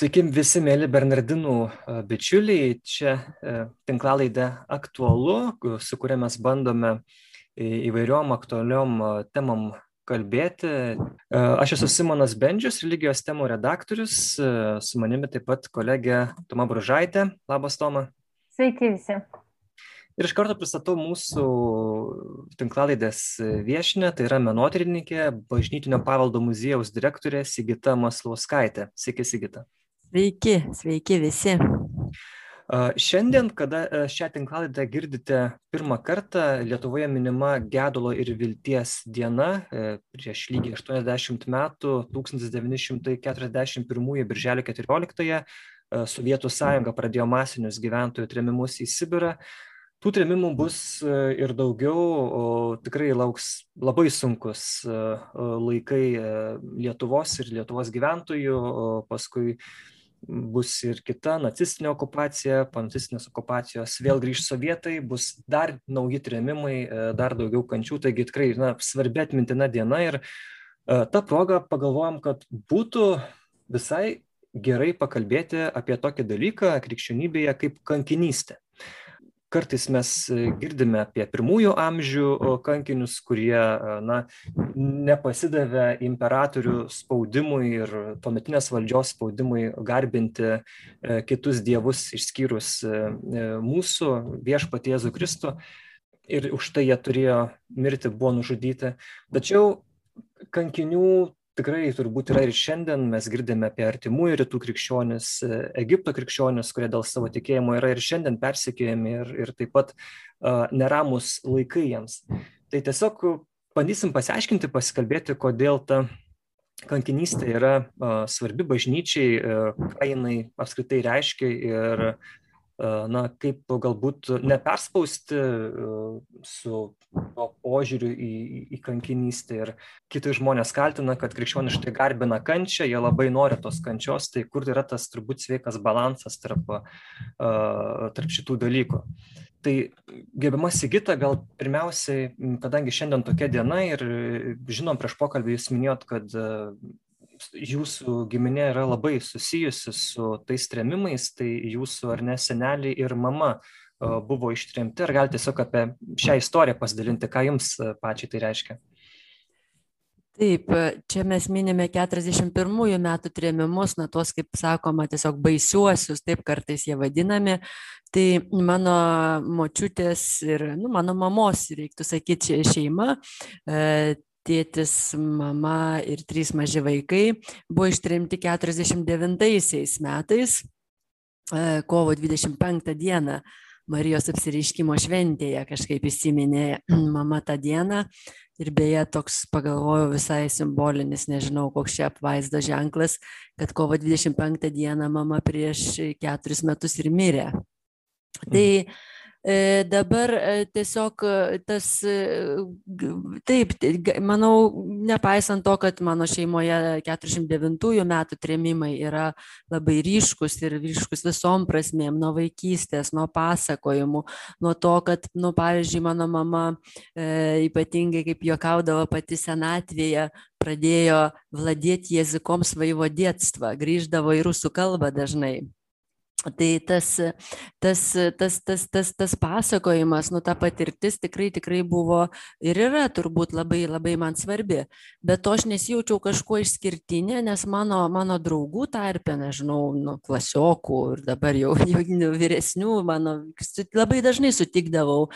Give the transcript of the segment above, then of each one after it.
Sveiki visi mėly Bernardinų bičiuliai. Čia tinklalaidė aktualu, su kuria mes bandome įvairiom aktualiom temam kalbėti. Aš esu Simonas Bendžius, religijos temų redaktorius, su manimi taip pat kolegė Toma Bružaitė. Labas, Toma. Sveiki visi. Ir iš karto pristatau mūsų tinklalaidės viešinę, tai yra menotyrininkė, bažnytinio paveldo muziejaus direktorė Sigita Maslauskaitė. Sveiki, Sigita. Sveiki, sveiki visi. Šiandien, kada šią tinklalaidę girdite pirmą kartą, Lietuvoje minima gedulo ir vilties diena. Prieš lygiai 80 metų, 1941 birželio 14-ąją, Sovietų sąjunga pradėjo masinius gyventojų tremimus į Sibirą tų trėmimų bus ir daugiau, o tikrai lauks labai sunkus laikai Lietuvos ir Lietuvos gyventojų, paskui bus ir kita nacistinė okupacija, po nacistinės okupacijos vėl grįž sovietai, bus dar nauji trėmimai, dar daugiau kančių, taigi tikrai na, svarbi atmintina diena ir tą progą pagalvojom, kad būtų visai gerai pakalbėti apie tokį dalyką krikščionybėje kaip kankinystė kartais mes girdime apie pirmųjų amžių kankinius, kurie na, nepasidavė imperatorių spaudimui ir tuometinės valdžios spaudimui garbinti kitus dievus išskyrus mūsų viešpatį Jėzų Kristų. Ir už tai jie turėjo mirti, buvo nužudyti. Tačiau kankinių tikrai turbūt yra ir šiandien mes girdime apie artimųjų rytų krikščionis, Egipto krikščionis, kurie dėl savo tikėjimo yra ir šiandien persikėjami ir, ir taip pat uh, neramus laikai jiems. Tai tiesiog bandysim pasiaiškinti, pasikalbėti, kodėl ta kankinystė yra uh, svarbi bažnyčiai, uh, ką jinai apskritai reiškia ir na, kaip galbūt neperspausti su to požiūriu į, į kankinystę. Ir kiti žmonės kaltina, kad krikščionis štai garbina kančią, jie labai nori tos kančios, tai kur yra tas turbūt sveikas balansas tarp, tarp šitų dalykų. Tai gerbiama Sigita, gal pirmiausiai, kadangi šiandien tokia diena ir žinom prieš pokalbį jūs minėjot, kad jūsų giminė yra labai susijusi su tais tremimais, tai jūsų ar ne seneliai ir mama buvo ištremti. Ar galite tiesiog apie šią istoriją pasidalinti, ką jums pačiai tai reiškia? Taip, čia mes minime 41 metų trėmimus, na tuos, kaip sakoma, tiesiog baisiuosius, taip kartais jie vadinami. Tai mano močiutės ir nu, mano mamos, reiktų sakyti, šeima tėtis, mama ir trys maži vaikai buvo ištremti 49 metais, e, kovo 25 dieną. Marijos apsireiškimo šventėje kažkaip įsiminė mama tą dieną ir beje toks pagalvojau visai simbolinis, nežinau, koks čia apvaizdo ženklas, kad kovo 25 dieną mama prieš keturis metus ir mirė. Tai mm E, dabar e, tiesiog e, tas, taip, manau, nepaisant to, kad mano šeimoje 49 metų trėmimai yra labai ryškus ir ryškus visom prasmėm, nuo vaikystės, nuo pasakojimų, nuo to, kad, nu, pavyzdžiui, mano mama e, ypatingai, kaip juokaudavo pati senatvėje, pradėjo vladėti jezikom svaivodėtstva, grįždavo į rusų kalbą dažnai. Tai tas, tas, tas, tas, tas, tas pasakojimas, nu ta patirtis tikrai, tikrai buvo ir yra turbūt labai, labai man svarbi. Bet to aš nesijaučiau kažkuo išskirtinė, nes mano, mano draugų tarpe, nežinau, nu, klasiokų ir dabar jau, jau nu, vyresnių, mano labai dažnai sutikdavau,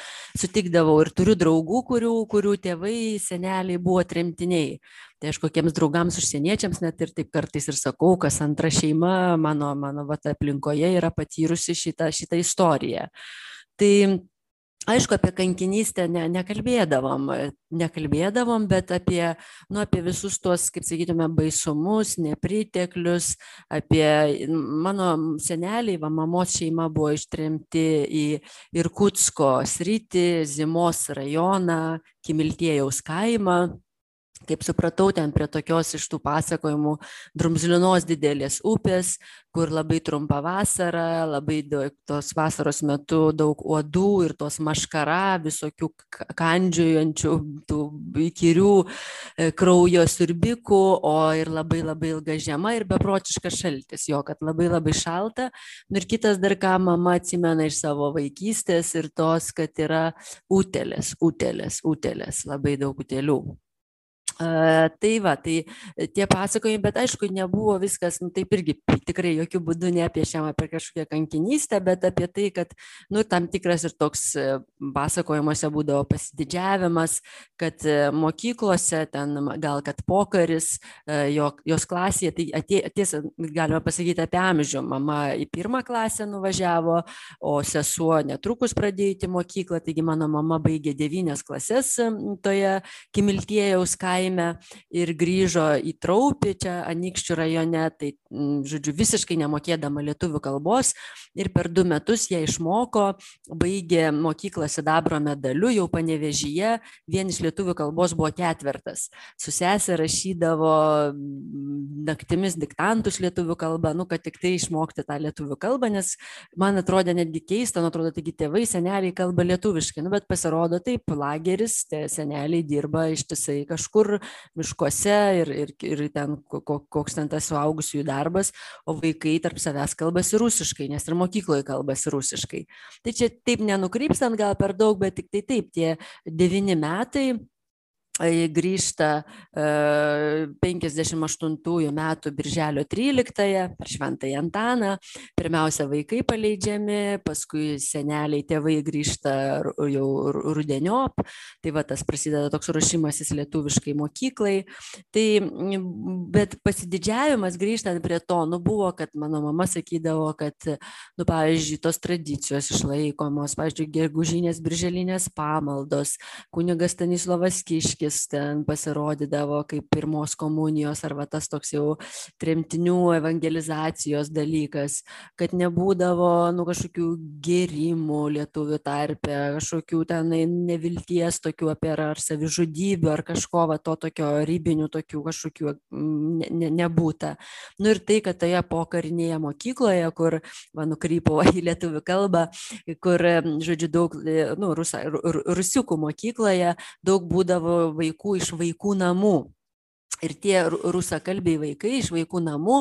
sutikdavau ir turiu draugų, kurių, kurių tėvai, seneliai buvo tremtiniai tai aš kokiems draugams užsieniečiams net ir taip kartais ir sakau, kas antra šeima mano, mano vat, aplinkoje yra patyrusi šitą, šitą istoriją. Tai Aišku, apie kankinystę ne, nekalbėdavom, nekalbėdavom, bet apie, nu, apie visus tuos, kaip sakytume, baisumus, nepriteklius, apie mano seneliai, va, mamos šeima buvo ištremti į Irkutsko sritį, Zimos rajoną, Kimiltėjaus kaimą kaip supratau, ten prie tokios iš tų pasakojimų drumzlinos didelės upės, kur labai trumpa vasara, labai daug tos vasaros metu daug uodų ir tos maškara, visokių kandžiojančių, tų įkyrių e, kraujo sirbikų, o ir labai labai ilga žiema ir beprotiškas šaltis, jo, kad labai labai šalta. Nu ir kitas dar ką mama atsimena iš savo vaikystės ir tos, kad yra utelės, utelės, utelės, labai daug utelių. Tai va, tai e, tie pasakojimai, bet aišku, nebuvo viskas, nu, taip irgi tikrai jokių būdų neapiešiama apie kažkokią kankinystę, bet apie tai, kad, nu, tam tikras ir toks e, pasakojimuose būdavo pasididžiavimas, kad e, mokyklose ten gal kad pokaris, jo, jos klasėje, tai atė, tiesa, galima pasakyti apie amžių, mama į pirmą klasę nuvažiavo, o sesuo netrukus pradėjo į mokyklą, taigi mano mama baigė devynias klases toje Kimiltėjaus kaime kaime ir grįžo į Traupį čia Anikščių rajone, tai, žodžiu, visiškai nemokėdama lietuvių kalbos ir per du metus ją išmoko, baigė mokyklą Sidabro medaliu, jau panevežyje, vien iš lietuvių kalbos buvo ketvertas. Su sesė rašydavo naktimis diktantus lietuvių kalbą, nu, kad tik tai išmokti tą lietuvių kalbą, nes man atrodė netgi keista, man atrodo, taigi tėvai, seneliai kalba lietuviškai, nu, bet pasirodo taip, lageris, seneliai dirba ištisai kažkur kažkur miškuose ir, ir, ir ten koks ten tas suaugusiųjų darbas, o vaikai tarp savęs kalbasi rusiškai, nes ir mokykloje kalbasi rusiškai. Tai čia taip nenukrypstant gal per daug, bet tik tai taip, tie devyni metai grįžta 58 metų birželio 13-ąją per Šventąją Antaną. Pirmiausia, vaikai paleidžiami, paskui seneliai, tėvai grįžta jau rudeniop. Tai va tas prasideda toks ruošimasis lietuviškai mokyklai. Tai, bet pasididžiavimas grįžtant prie to, nu buvo, kad mano mama sakydavo, kad, nu pavyzdžiui, tos tradicijos išlaikomos, pavyzdžiui, gegužinės birželinės pamaldos, kunigas Stanislavas Kiškis kūdikis ten pasirodydavo kaip pirmos komunijos arba tas toks jau tremtinių evangelizacijos dalykas, kad nebūdavo nu, kažkokių gėrimų lietuvių tarpe, kažkokių ten nevilties tokių apie ar savižudybių ar kažko va to tokio rybinių tokių kažkokių ne, ne, nebūta. Nu ir tai, kad toje pokarinėje mokykloje, kur, va, nukrypau į lietuvių kalbą, kur, žodžiu, daug, nu, rusa, rusiukų mokykloje daug būdavo vaikų iš vaikų namų ir tie rusakalbiai vaikai iš vaikų namų,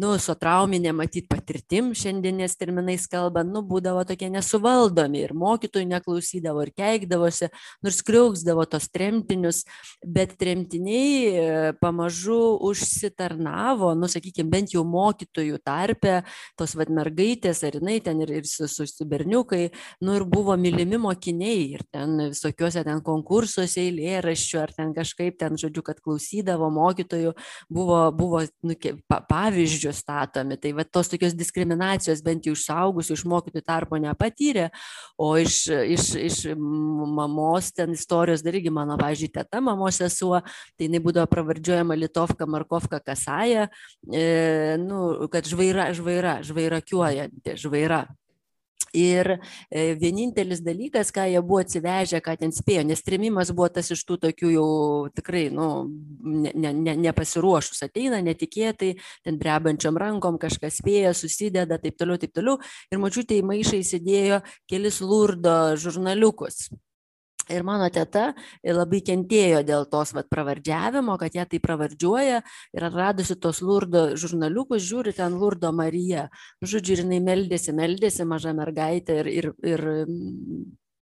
nu, su trauminė matyt patirtim, šiandienės terminais kalbant, nu, būdavo tokie nesuvaldomi ir mokytojų neklausydavo ir keikdavosi, nors kriauksdavo tos tremtinius, bet tremtiniai e, pamažu užsitarnavo, nu, sakykime, bent jau mokytojų tarpe, tos vad mergaitės ar jinai ten ir, ir su, su, su berniukai, nu, ir buvo mylimi mokiniai ir ten visokiuose ten konkursuose eilėraščių ar ten kažkaip ten, žodžiu, kad klausydavo mokytojų buvo, buvo nu, pavyzdžių statomi. Tai va tos tokios diskriminacijos bent jau iš saugusių, iš mokytojų tarpo nepatyrė, o iš, iš, iš mamos ten istorijos dargi mano, pavyzdžiui, teta mamos sesuo, tai jinai būdavo pravardžiuojama Litovka Markovka Kasaja, e, nu, kad žvaira, žvaira, žvairakiuojanti, žvaira ir e, vienintelis dalykas ką jie buvo atsivežę ką ten spėjo nes trėmimas buvo tas iš tų tokių jau tikrai nu ne ne ne nepasiruošus ateina netikėtai ten drebančiom rankom kažką spėja susideda taip toliau taip toliau. Ir močiutė į maišą įsidėjo kelis lurdo žurnaliukus ir mano teta labai kentėjo dėl tos vat pravardžiavimo kad ją taip pravardžiuoja ir atradusi tuos lurdo žurnaliukus žiūri ten lurdo marija. Žodžiu ir jinai meldėsi meldėsi maža mergaitė ir ir ir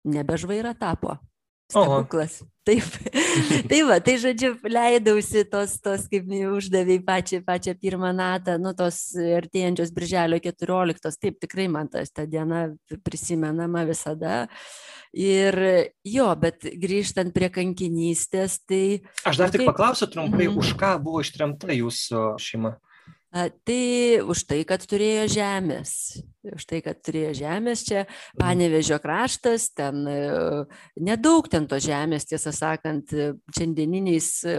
nebe žvaira tapo stebuklas. Taip. tai va, tai žodžiu, leidausi tos, tos kaip uždavėjai pačią, pačią pirmą natą, nu tos artėjančios birželio 14. Taip, tikrai man tas ta diena prisimenama visada. Ir jo, bet grįžtant prie kankinystės, tai... Aš dar tik kaip... paklausiu trumpai, mm. už ką buvo ištremta jūsų šeima? Tai už tai, kad turėjo žemės. Už tai, kad turėjo žemės čia, mhm. Panevežio kraštas, ten e, nedaug ten to žemės, tiesą sakant, šiandieniniais e,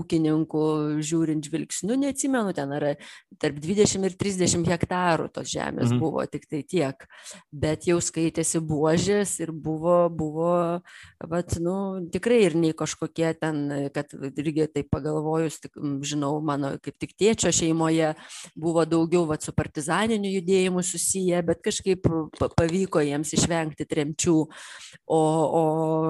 ūkininkų žiūrint žvilgsniu, neatsimenu, ten yra tarp 20 ir 30 hektarų tos žemės mhm. buvo, tik tai tiek, bet jau skaitėsi buožės ir buvo, buvo, bet, nu, tikrai ir nei kažkokie ten, kad irgi taip pagalvojus, tik, žinau, mano kaip tik tėčio šeimoje buvo daugiau vat, su partizaniniu judėjimu susiję, bet kažkaip pavyko jiems išvengti tremčių, o, o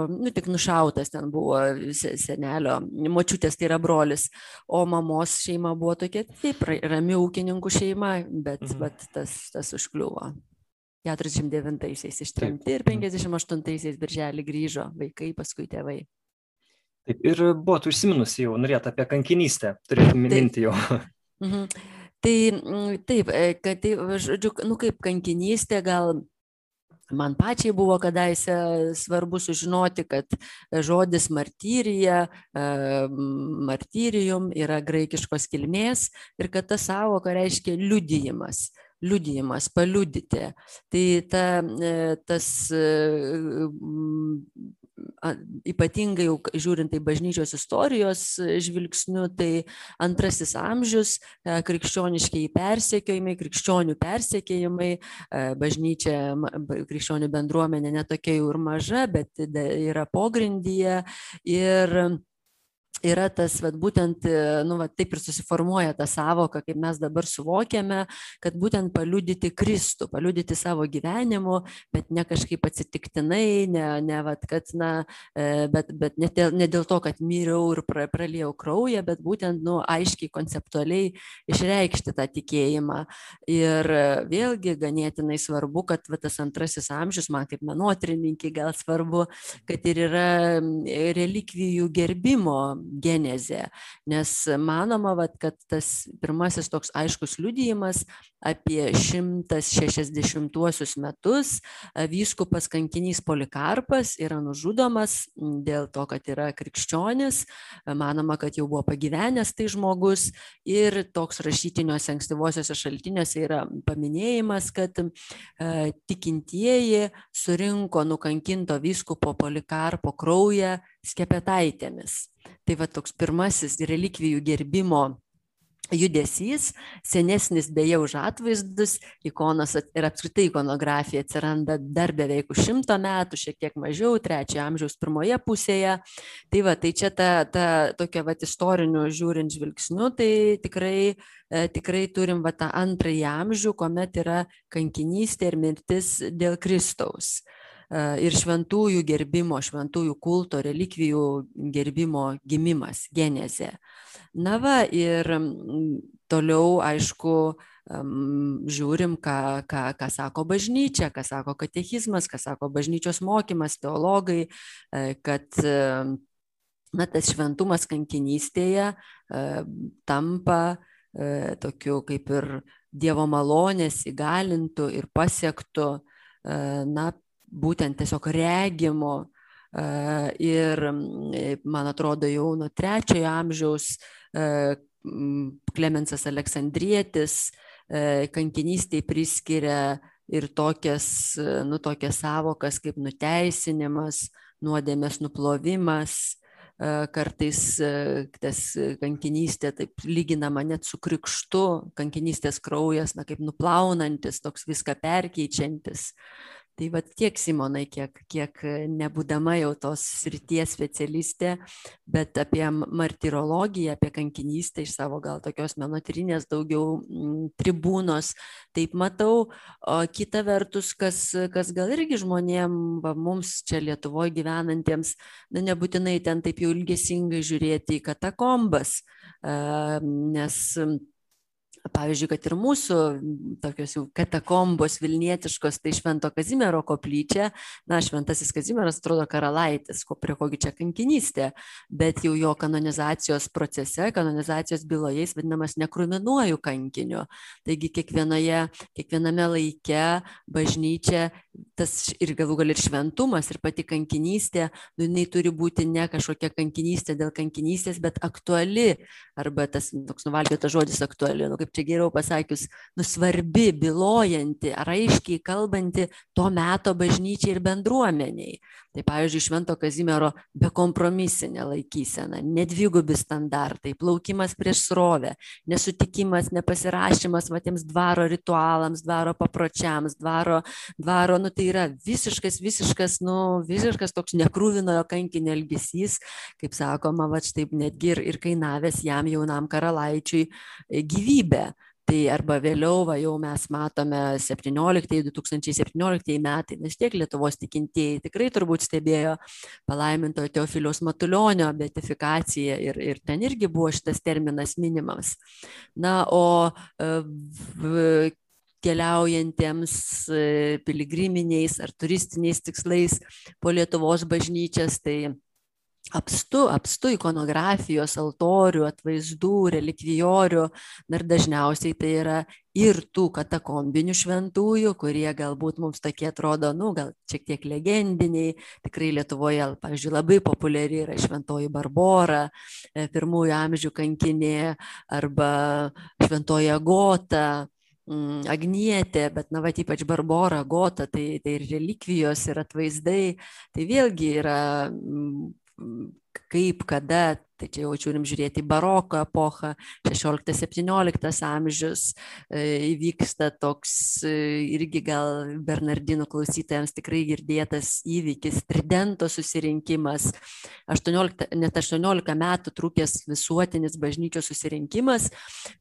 nu, tik nušautas ten buvo senelio, močiutės tai yra brolis, o mamos šeima buvo tokia, taip, rami ūkininkų šeima, bet, mhm. bet tas, tas užkliuvo. 49-aisiais ištremti ir 58-aisiais birželį grįžo vaikai, paskui tėvai. Taip, ir buvot užsiminusi jau, norėt apie kankinystę, turėtum minti jau. Mhm. Tai mm, taip, e, kad tai, žodžiu, nu kaip kankinystė gal man pačiai buvo kadaise svarbu sužinoti, kad žodis martyrija, e, martyrijum yra graikiškos kilmės ir kad ta savoka reiškia liudijimas liudijimas, paliudyti. Tai ta, e, tas ypatingai jau žiūrint į bažnyčios istorijos žvilgsniu, tai antrasis amžius, e, krikščioniškiai persekiojimai, krikščionių persekiojimai, e, bažnyčia, krikščionių bendruomenė netokia jau ir maža, bet yra pogrindyje. Ir yra tas vat būtent e, nu vat taip ir susiformuoja ta sąvoka kaip mes dabar suvokiame kad būtent paliudyti kristų paliudyti savo gyvenimu bet ne kažkaip atsitiktinai ne ne vat kad na e, bet bet ne dėl ne dėl to kad miriau ir pra praliejau kraują bet būtent nu aiškiai konceptualiai išreikšti tą tikėjimą. Ir vėlgi ganėtinai svarbu kad va tas antrasis amžius man kaip menotyrininkei gal svarbu kad ir yra relikvijų gerbimo genezė nes manoma vat kad tas pirmasis toks aiškus liudijimas apie šimtas šešiasdešimtuosius metus vyskupas kankinys polikarpas yra nužudomas dėl to kad yra krikščionis manoma kad jau buvo pagyvenęs tai žmogus ir toks rašytiniuose ankstyvuosiuose šaltiniuose yra paminėjimas kad tikintieji surinko nukankinto vyskupo polikarpo kraują skepetaitėmis. Tai va toks pirmasis relikvijų gerbimo judesys senesnis beje už atvaizdus ikonos ir apskritai ikonografija atsiranda dar beveik už šimto metų šiek tiek mažiau trečiojo amžiaus pirmoje pusėje. Tai va tai čia ta ta tokia vat istoriniu žiūrint žvilgsniu tai tikrai e, tikrai turim va tą antrąjį amžių kuomet yra kankinystė ir mirtis dėl kristaus ir šventųjų gerbimo, šventųjų kulto, relikvijų gerbimo gimimas, genezė. Na va, ir toliau, aišku, žiūrim, ką, ką, ką sako bažnyčia, ką sako katechizmas, ką sako bažnyčios mokymas, teologai, e, kad na, tas šventumas kankinystėje tampa e, tokiu kaip ir Dievo malonės įgalintų ir pasiektų na, būtent tiesiog regimo ir man atrodo jau nuo trečiojo amžiaus Klemensas Aleksandrietis kankinystėje priskiria ir tokias, nu, tokias savokas kaip nuteisinimas, nuodėmės nuplovimas, kartais tas kankinystė taip lyginama net su krikštu, kankinystės kraujas, na kaip nuplaunantis, toks viską perkeičiantis tai vat tiek simonai kiek kiek nebūdama jau tos srities specialistė bet apie martirologiją apie kankinystę iš savo gal tokios menotyrinės daugiau tribūnos taip matau. O kita vertus kas kas gal irgi žmonėm va mums čia lietuvoj gyvenantiems na nebūtinai ten taip jau ilgesingai žiūrėti į katakombas nes pavyzdžiui kad ir mūsų tokios jau katakombos vilnietiškos tai švento kazimiero koplyčia na šventasis kazimieras atrodo karalaitis ko prie ko gi čia kankinystė bet jau jo kanonizacijos procese kanonizacijos byloje jis vadinamas nekruvinuoju kankiniu. Taigi kiekvienoje kiekviename laike bažnyčia tas ir galų gale ir šventumas ir pati kankinystė nu jinai turi būti ne kažkokia kankinystė dėl kankinystės bet aktuali arba tas toks nuvalkiotas žodis aktuali nu kaip čia geriau pasakius, nu, svarbi, bylojanti ar aiškiai kalbanti to meto bažnyčiai ir bendruomeniai. Tai pavyzdžiui, Švento Kazimiero bekompromisinė laikysena, nedvigubi standartai, plaukimas prieš srovę, nesutikimas, nepasirašymas matiems dvaro ritualams, dvaro papročiams, dvaro, dvaro, nu tai yra visiškas, visiškas, nu, visiškas toks nekrūvinojo kankinio elgesys, kaip sakoma, va štai netgi ir, ir kainavęs jam jaunam karalaičiui gyvybę tai arba vėliau va jau mes matome septyniolikti du tūkstančiai septyniolikti metai nes tiek lietuvos tikintieji tikrai turbūt stebėjo palaimintojo teofiliaus matulionio beatifikaciją ir ir ten irgi buvo šitas terminas minimas. Na o e, keliaujantiems e, piligriminiais ar turistiniais tikslais po Lietuvos bažnyčias, tai apstu apstu ikonografijos altorių atvaizdų relikvijorių. Na ir dažniausiai tai yra ir tų katakombinių šventųjų kurie galbūt mums tokie atrodo nu gal šiek tiek legendiniai. Tikrai lietuvoje pavyzdžiui labai populiari yra šventoji barbora e, pirmųjų amžių kankinė arba šventoji agota mm, Agnietė, bet, na, va, ypač Barbora, Gota, tai, tai ir relikvijos, ir atvaizdai, tai vėlgi yra mm, kaip, kada, tai čia jau turim žiūrėti baroko epochą, 16-17 amžius, e, įvyksta toks e, irgi gal Bernardinų klausytojams tikrai girdėtas įvykis, tridento susirinkimas, 18, net 18 metų trukęs visuotinis bažnyčios susirinkimas,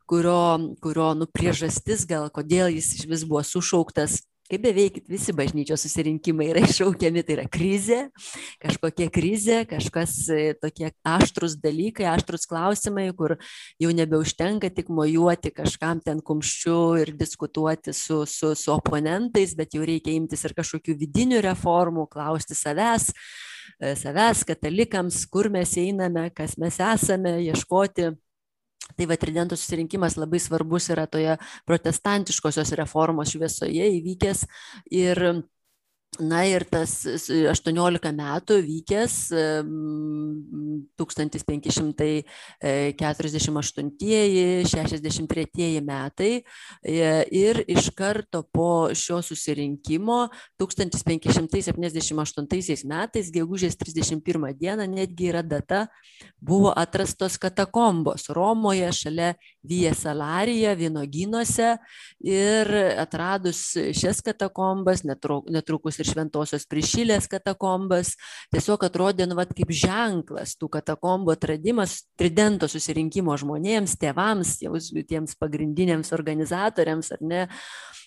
kurio, kurio nu, priežastis gal, kodėl jis iš vis buvo sušauktas kaip beveik visi bažnyčios susirinkimai yra iššaukiami, tai yra krizė, kažkokia krizė, kažkas e, tokie aštrus dalykai, aštrus klausimai, kur jau nebeužtenka tik mojuoti kažkam ten kumščiu ir diskutuoti su, su, su oponentais, bet jau reikia imtis ir kažkokių vidinių reformų, klausti savęs e, savęs, katalikams, kur mes einame, kas mes esame, ieškoti Tai va, tridento susirinkimas labai svarbus yra toje protestantiškosios reformos šviesoje įvykęs ir Na ir tas 18 metų vykęs 1548-63 metai ir iš karto po šio susirinkimo 1578 metais, gegužės 31 dieną, netgi yra data, buvo atrastos katakombos Romoje šalia Vija Salarija, vynogynuose ir atradus šias katakombas netrukus ir šventosios prišilės katakombas. Tiesiog atrodė nu vat kaip ženklas tų katakombų atradimas tridento susirinkimo žmonėms tėvams jau tiems pagrindiniams organizatoriams ar ne?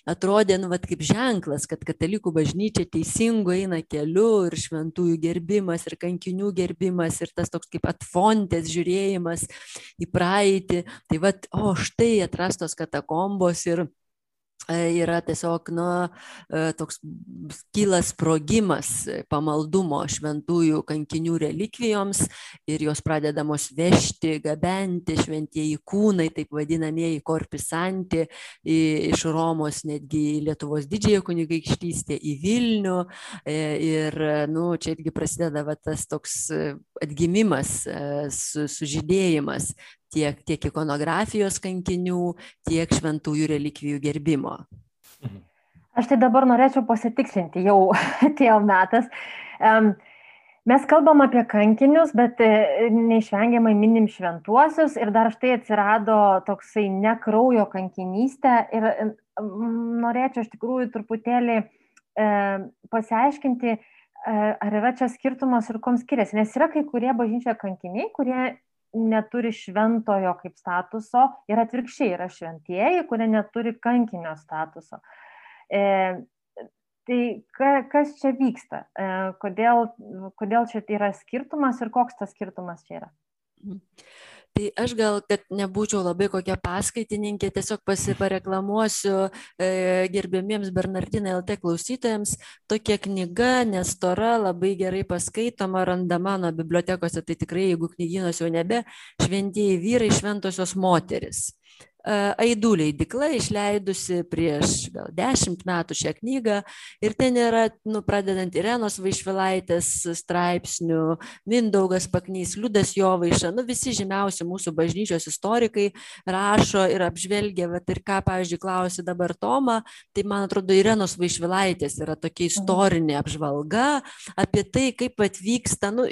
Atrodė nu vat kaip ženklas kad katalikų bažnyčia teisingu eina keliu ir šventųjų gerbimas ir kankinių gerbimas ir tas toks kaip atfontės žiūrėjimas į praeitį. Tai vat o štai atrastos katakombos ir yra tiesiog nu, e, toks kyla sprogimas pamaldumo šventųjų kankinių relikvijoms ir jos pradedamos vežti, gabenti šventieji kūnai, taip vadinamieji korpisanti, iš Romos netgi į Lietuvos didžiąją kunigaikštystę, į Vilnių. E, ir nu, čia irgi prasideda va, tas toks atgimimas, su, sužydėjimas tiek, tiek ikonografijos kankinių, tiek šventųjų relikvijų gerbimo. Mhm. Aš tai dabar norėčiau pasitikslinti, jau atėjo metas. Um, mes kalbam apie kankinius, bet e, neišvengiamai minim šventuosius ir dar štai atsirado toksai nekraujo kankinystė ir norėčiau iš tikrųjų truputėlį e, pasiaiškinti, e, ar yra čia skirtumas ir kom skiriasi, nes yra kai kurie bažnyčioje kankiniai, kurie neturi šventojo kaip statuso ir atvirkščiai yra šventieji, kurie neturi kankinio statuso. E, tai ka, kas čia vyksta? E, kodėl, kodėl čia yra skirtumas ir koks tas skirtumas čia yra? Mhm tai aš gal kad nebūčiau labai kokia paskaitininkė tiesiog pasipareklamuosiu e, gerbiamiems bernardinai lt klausytojams. Tokia knyga nestora labai gerai paskaitoma randama mano bibliotekose. Tai tikrai jeigu knygynuose jau nebe šventieji vyrai šventosios moterys Aidų leidikla išleidusi prieš gal dešimt metų šią knygą ir ten yra, nu, pradedant Irenos Vaišvilaitės straipsnių, Mindaugas Paknys, Liudas Jovaiša, nu, visi žymiausi mūsų bažnyčios istorikai rašo ir apžvelgia, bet ir ką, pavyzdžiui, klausi dabar Toma, tai man atrodo, Irenos Vaišvilaitės yra tokia mhm. istorinė apžvalga apie tai, kaip atvyksta, nu,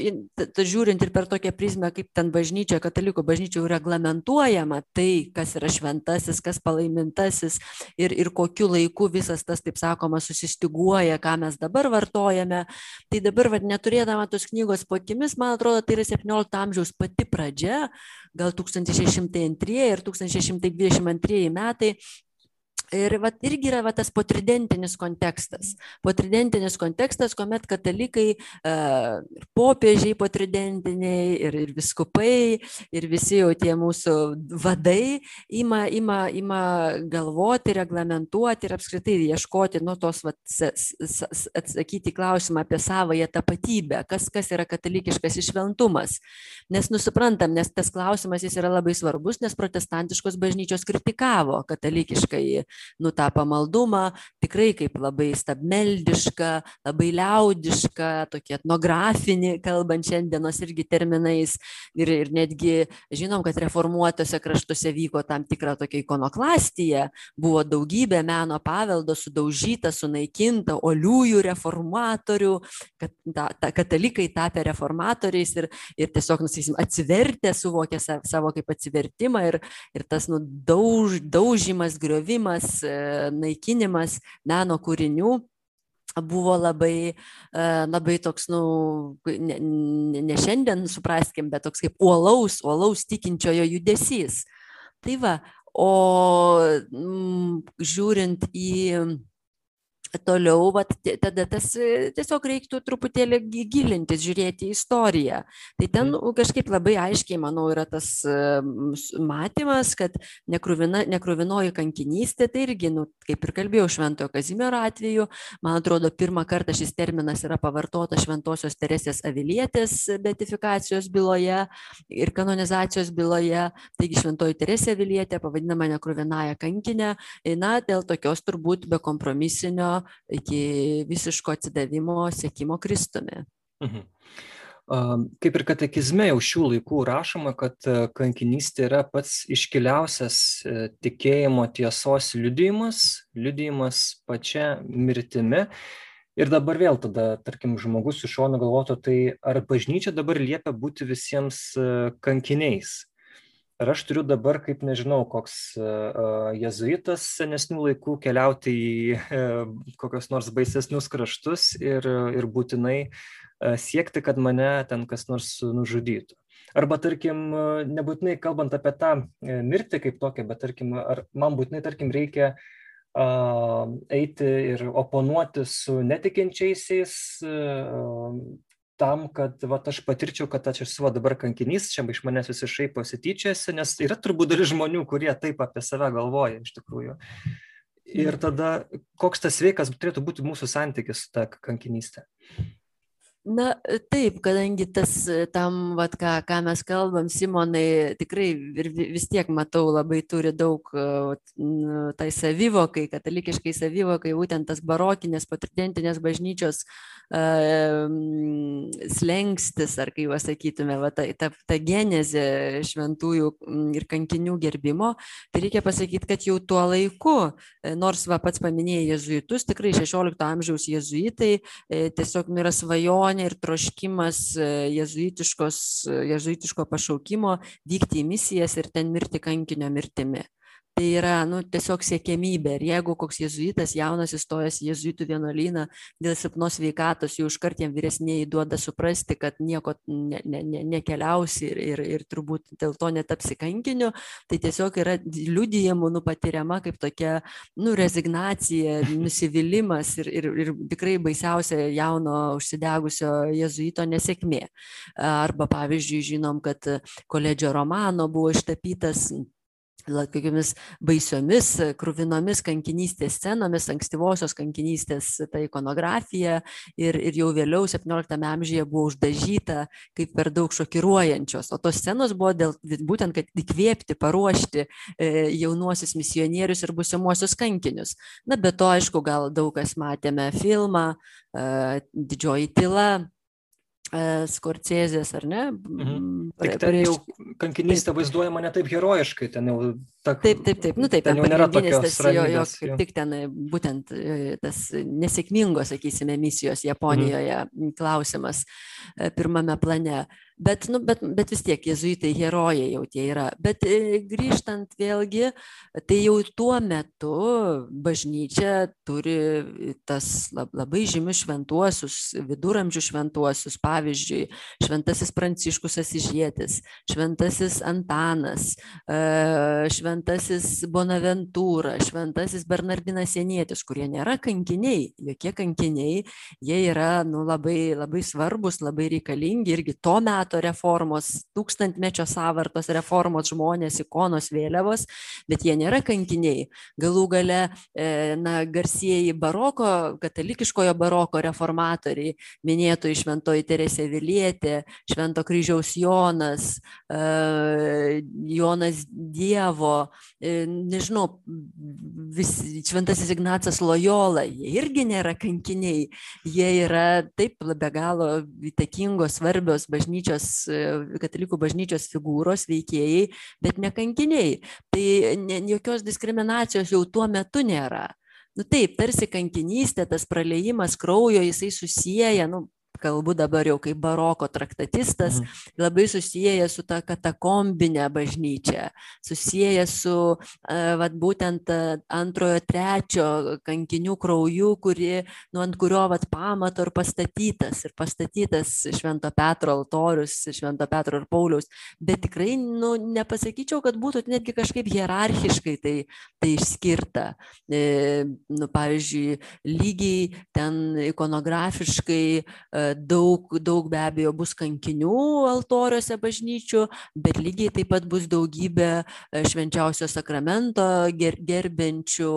žiūrint ir per tokią prizmę, kaip ten bažnyčia, katalikų bažnyčia jau reglamentuojama tai, kas yra šventasis šventasis, kas palaimintasis ir, ir kokiu laiku visas tas, taip sakoma, susistiguoja, ką mes dabar vartojame. Tai dabar, vad, neturėdama tos knygos po akimis, man atrodo, tai yra 17 amžiaus pati pradžia, gal 1602 ir 1622 metai, Ir vat, irgi yra vat, tas potridentinis kontekstas. Potridentinis kontekstas, kuomet katalikai, ir popiežiai potridentiniai, ir, ir viskupai, ir visi jau tie mūsų vadai ima, ima, ima galvoti, reglamentuoti ir apskritai ieškoti nuo tos, vat, atsakyti klausimą apie savoją tapatybę, kas, kas yra katalikiškas išventumas. Nes nusiprantam, nes tas klausimas jis yra labai svarbus, nes protestantiškos bažnyčios kritikavo katalikiškai nu tą pamaldumą tikrai kaip labai stabmeldišką labai liaudišką tokį etnografinį kalbant šiandienos irgi terminais. Ir ir netgi žinom kad reformuotuose kraštuose vyko tam tikra tokia ikonoklastija buvo daugybė meno paveldo sudaužyta sunaikinta uoliųjų reformatorių kad ta, ta katalikai tapę reformatoriais ir, ir tiesiog, nusakysim, atsivertę suvokė savo kaip atsivertimą ir, ir tas nu, dauž, daužimas, griovimas, E, naikinimas meno kūrinių buvo labai, e, labai toks, nu, ne, ne šiandien supraskim, bet toks kaip uolaus, uolaus tikinčiojo judesys. Tai va, o m, žiūrint į toliau vat tada tas e, tiesiog reiktų truputėlį gilintis žiūrėti į istoriją tai ten mhm. kažkaip labai aiškiai manau yra tas e, matymas kad nekruvina nekruvinoji kankinystė tai irgi nu kaip ir kalbėjau šventojo kazimiero atveju man atrodo pirmą kartą šis terminas yra pavartotas šventosios teresės avilietės beatifikacijos byloje ir kanonizacijos byloje taigi šventoji teresė avilietė pavadinama nekruvinąja kankine na dėl tokios turbūt bekompromisinio iki visiško atsidavimo siekimo Kristumi. Mhm. Kaip ir katekizme jau šių laikų rašoma, kad e, kankinystė yra pats iškiliausias e, tikėjimo tiesos liudijimas, liudijimas pačia mirtimi. Ir dabar vėl tada, tarkim, žmogus iš šono galvotų, tai ar bažnyčia dabar liepia būti visiems e, kankiniais? Ar aš turiu dabar kaip nežinau koks jėzuitas senesnių laikų keliauti į e, kokius nors baisesnius kraštus ir, ir būtinai siekti, kad mane ten kas nors nužudytų. Arba, tarkim, nebūtinai kalbant apie tą e, mirtį kaip tokią, bet, tarkim, ar man būtinai, tarkim, reikia eiti ir oponuoti su netikinčiaisiais, tam, kad vat, aš patirčiau, kad aš esu dabar kankinys, čia iš manęs visi šaiposi tyčiasi, nes yra turbūt dalis žmonių, kurie taip apie save galvoja iš tikrųjų. Ir tada koks tas sveikas turėtų būti mūsų santykis su ta kankinystė? Na taip kadangi tas tam vat ką ką mes kalbam simonai tikrai ir vis tiek matau labai turi daug tai savivokai katalikiškai savivokai būtent tas barokinės patridentinės bažnyčios slenkstis ar kaip pasakytume va ta ta ta genezė šventųjų ir kankinių gerbimo tai reikia pasakyt kad jau tuo laiku nors va pats paminėjai jėzuitus tikrai šešiolikto amžiaus jėzuitai e, tiesiog nu yra svajonė svajonė ir troškimas e, jėzuitiškos, jėzuitiško pašaukimo vykti į misijas ir ten mirti kankinio mirtimi tai yra nu tiesiog siekiamybė. Ir jeigu koks jėzuitas jaunas įstojęs į jėzuitų vienuolyną dėl silpnos sveikatos jau iškart jam vyresnieji duoda suprasti kad nieko ne ne ne nekeliausi ir ir ir turbūt dėl to netapsi kankiniu tai tiesiog yra liudijimų nu patiriama kaip tokia nu rezignacija nusivylimas ir ir ir tikrai baisiausia jauno užsidegusio jėzuito nesėkmė. Arba pavyzdžiui žinom kad koledžio romano buvo ištapytas kokiamis baisiomis, krūvinomis kankinystės scenomis, ankstyvosios kankinystės ta ikonografija ir, ir jau vėliau 17 amžiuje buvo uždažyta kaip per daug šokiruojančios. O tos scenos buvo dėl, būtent, kad įkvėpti, paruošti e, jaunuosius misionierius ir busimuosius kankinius. Na, be to, aišku, gal daug kas matėme filmą e, Didžioji tyla, Skorcėzės, ar ne? Mhm. Tik ten jau kankinystė vaizduojama ne taip herojiškai, ten jau... Ta, taip, taip, taip, nu taip, ten, jau nėra tokios tas, jo, jo, kaip tik ten būtent e, tas nesėkmingos, sakysime, misijos Japonijoje mhm. klausimas e, pirmame plane. Bet, nu, bet, bet vis tiek jezuitai herojai jau tie yra. Bet e, grįžtant vėlgi, tai jau tuo metu bažnyčia turi tas labai žymius šventuosius, viduramžių šventuosius, pavyzdžiui, šventasis Pranciškus Asižėtis, šventasis Antanas, e, šventasis Bonaventūra, šventasis Bernardinas Senietis, kurie nėra kankiniai, jokie kankiniai, jie yra nu, labai, labai svarbus, labai reikalingi irgi to metu meto reformos, tūkstantmečio savartos reformos žmonės, ikonos vėliavos, bet jie nėra kankiniai. Galų gale, e, na, garsieji baroko, katalikiškojo baroko reformatoriai, minėtojai Šventoji Teresė Vilietė, Švento kryžiaus Jonas, e, Jonas Dievo, e, nežinau, vis, Šventasis Ignacas Lojola, jie irgi nėra kankiniai, jie yra taip be galo įtakingos, svarbios bažnyčios bažnyčios, e, katalikų bažnyčios figūros, veikėjai, bet ne kankiniai. Tai ne, jokios diskriminacijos jau tuo metu nėra. Nu taip, tarsi kankinystė, tas praleidimas kraujo, jisai susiję, nu, kalbu dabar jau kaip baroko traktatistas, mhm. labai susijęs su ta katakombinė bažnyčia, susijęs su vat, būtent antrojo, trečio kankinių krauju, kuri, nu, ant kurio vat, pamato ir pastatytas, ir pastatytas Švento Petro altorius, Švento Petro ir Pauliaus, bet tikrai, nu, nepasakyčiau, kad būtų netgi kažkaip hierarchiškai tai, tai išskirta. E, nu, pavyzdžiui, lygiai ten ikonografiškai daug, daug be abejo bus kankinių altoriuose bažnyčių, bet lygiai taip pat bus daugybė e, švenčiausio sakramento ger, gerbiančių,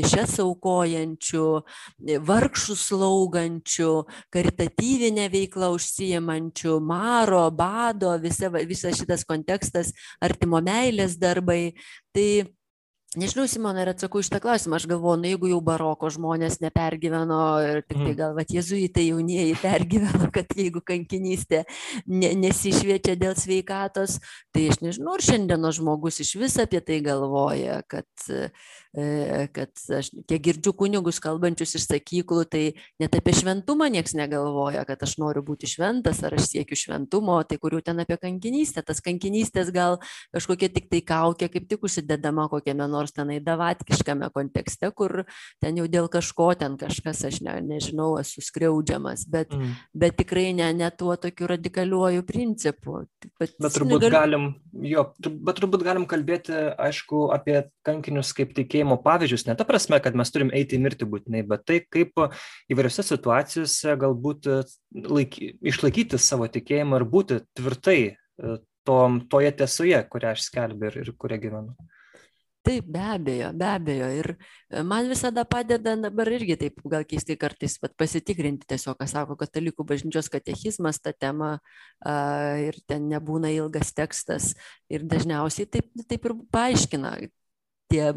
mišes aukojančių, e, vargšų slaugančių, karitatyvinę veiklą užsijimančių, maro, bado, visa, visas šitas kontekstas, artimo meilės darbai. Tai Nežinau, Simona, ir atsakau iš tą klausimą. Aš galvoju, na, jeigu jau baroko žmonės nepergyveno ir tik tai mhm. gal, va, jezuitai jaunieji pergyveno, kad jeigu kankinystė ne, nesišviečia dėl sveikatos, tai aš nežinau, ar šiandienos žmogus iš vis apie tai galvoja, kad kad aš kiek girdžiu kunigus kalbančius iš sakyklų, tai net apie šventumą niekas negalvoja, kad aš noriu būti šventas ar aš siekiu šventumo, tai kurių ten apie kankinystę. Tas kankinystės gal kažkokia tik tai kaukė, kaip tik užsidedama kokiame nors tenai davatkiškame kontekste, kur ten jau dėl kažko ten kažkas, aš ne, nežinau, esu skriaudžiamas, bet, mm. bet tikrai ne, ne tuo tokiu radikaliuoju principu. Bet, bet turbūt negaliu... galim, jo, bet turbūt galim kalbėti, aišku, apie kankinius kaip tikėjimą tikėjimo pavyzdžius, ne ta prasme, kad mes turim eiti į mirtį būtinai, bet tai, kaip įvairiose situacijose galbūt e, laiky, išlaikyti savo tikėjimą ir būti tvirtai e, tom, toje tiesoje, kurią aš skelbiu ir, ir kurią gyvenu. Taip, be abejo, be abejo. Ir e, man visada padeda dabar irgi taip, gal keistai kartais pat pasitikrinti tiesiog, ką sako katalikų bažnyčios katechizmas tą temą a, ir ten nebūna ilgas tekstas ir dažniausiai taip, taip ir paaiškina, tie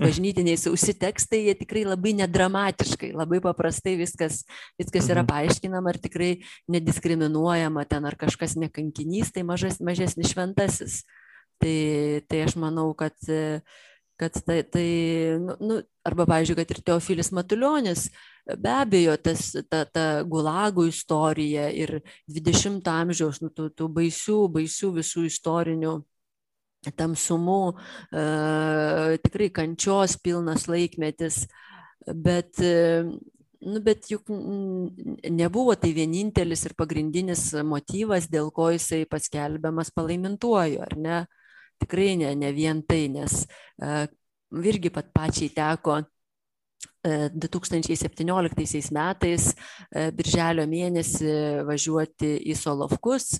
bažnytiniai sausi tekstai, jie tikrai labai nedramatiškai, labai paprastai viskas, viskas yra mhm. paaiškinama ir tikrai nediskriminuojama ten ar kažkas nekankinys, tai mažas, mažesnis šventasis. Tai, tai aš manau, kad, kad tai, tai nu, nu, arba, pavyzdžiui, kad ir Teofilis Matuljonis, be abejo, tas, ta, ta gulagų istorija ir 20-ojo amžiaus, nu, tų, tų baisių, baisių visų istorinių tamsumų, e, tikrai kančios pilnas laikmetis, bet, e, nu, bet juk nebuvo tai vienintelis ir pagrindinis motyvas, dėl ko jisai paskelbiamas palaimintuoju, ar ne? Tikrai ne, ne vien tai, nes e, irgi pat pačiai teko 2017 metais, birželio mėnesį važiuoti į Solovkus,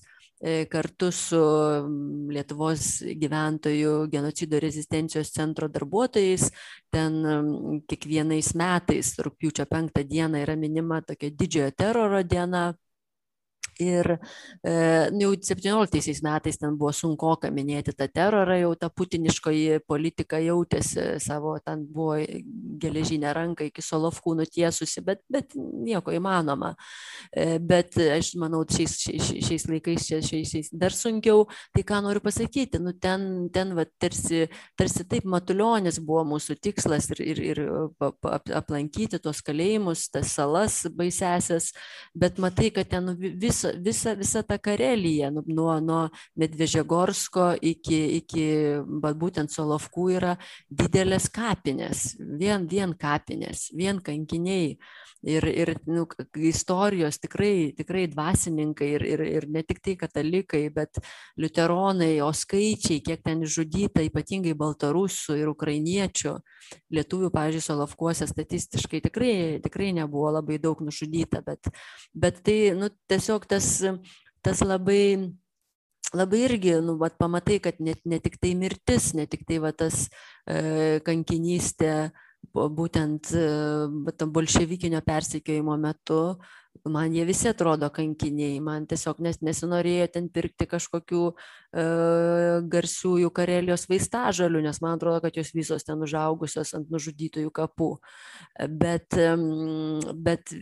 kartu su Lietuvos gyventojų genocido rezistencijos centro darbuotojais. Ten kiekvienais metais, rūpiučio penktą dieną, yra minima tokia didžiojo teroro diena, Ir e, jau 17 metais ten buvo sunku minėti tą terorą, jau ta putiniškoji politika jautėsi savo, ten buvo geležinė ranka iki Solovkų nutiesusi, bet, bet nieko įmanoma. E, bet aš manau, šiais, šiais, šiais laikais čia šiais, šiais dar sunkiau. Tai ką noriu pasakyti, nu ten, ten va, tarsi, tarsi taip matulionis buvo mūsų tikslas ir, ir, ir aplankyti tuos kalėjimus, tas salas baisesias, bet matai, kad ten vis visa, visa, visa ta Karelija, nu, nuo, nuo Medvežegorsko iki, iki būtent Solovkų yra didelės kapinės, vien, vien kapinės, vien kankiniai. Ir, ir nu, istorijos tikrai, tikrai dvasininkai ir, ir, ir ne tik tai katalikai, bet liuteronai, o skaičiai, kiek ten žudyta, ypatingai baltarusų ir ukrainiečių, lietuvių, pavyzdžiui, Solovkuose statistiškai tikrai, tikrai nebuvo labai daug nužudyta, bet, bet tai nu, tiesiog tas, tas labai labai irgi, nu, vat, pamatai, kad ne, ne tik tai mirtis, ne tik tai va, tas e, kankinystė, būtent e, bolševikinio persekiojimo metu, man jie visi atrodo kankiniai, man tiesiog nes, nesinorėjo ten pirkti kažkokių e, garsiųjų Karelijos vaistažalių, nes man atrodo, kad jos visos ten užaugusios ant nužudytųjų kapų. Bet, bet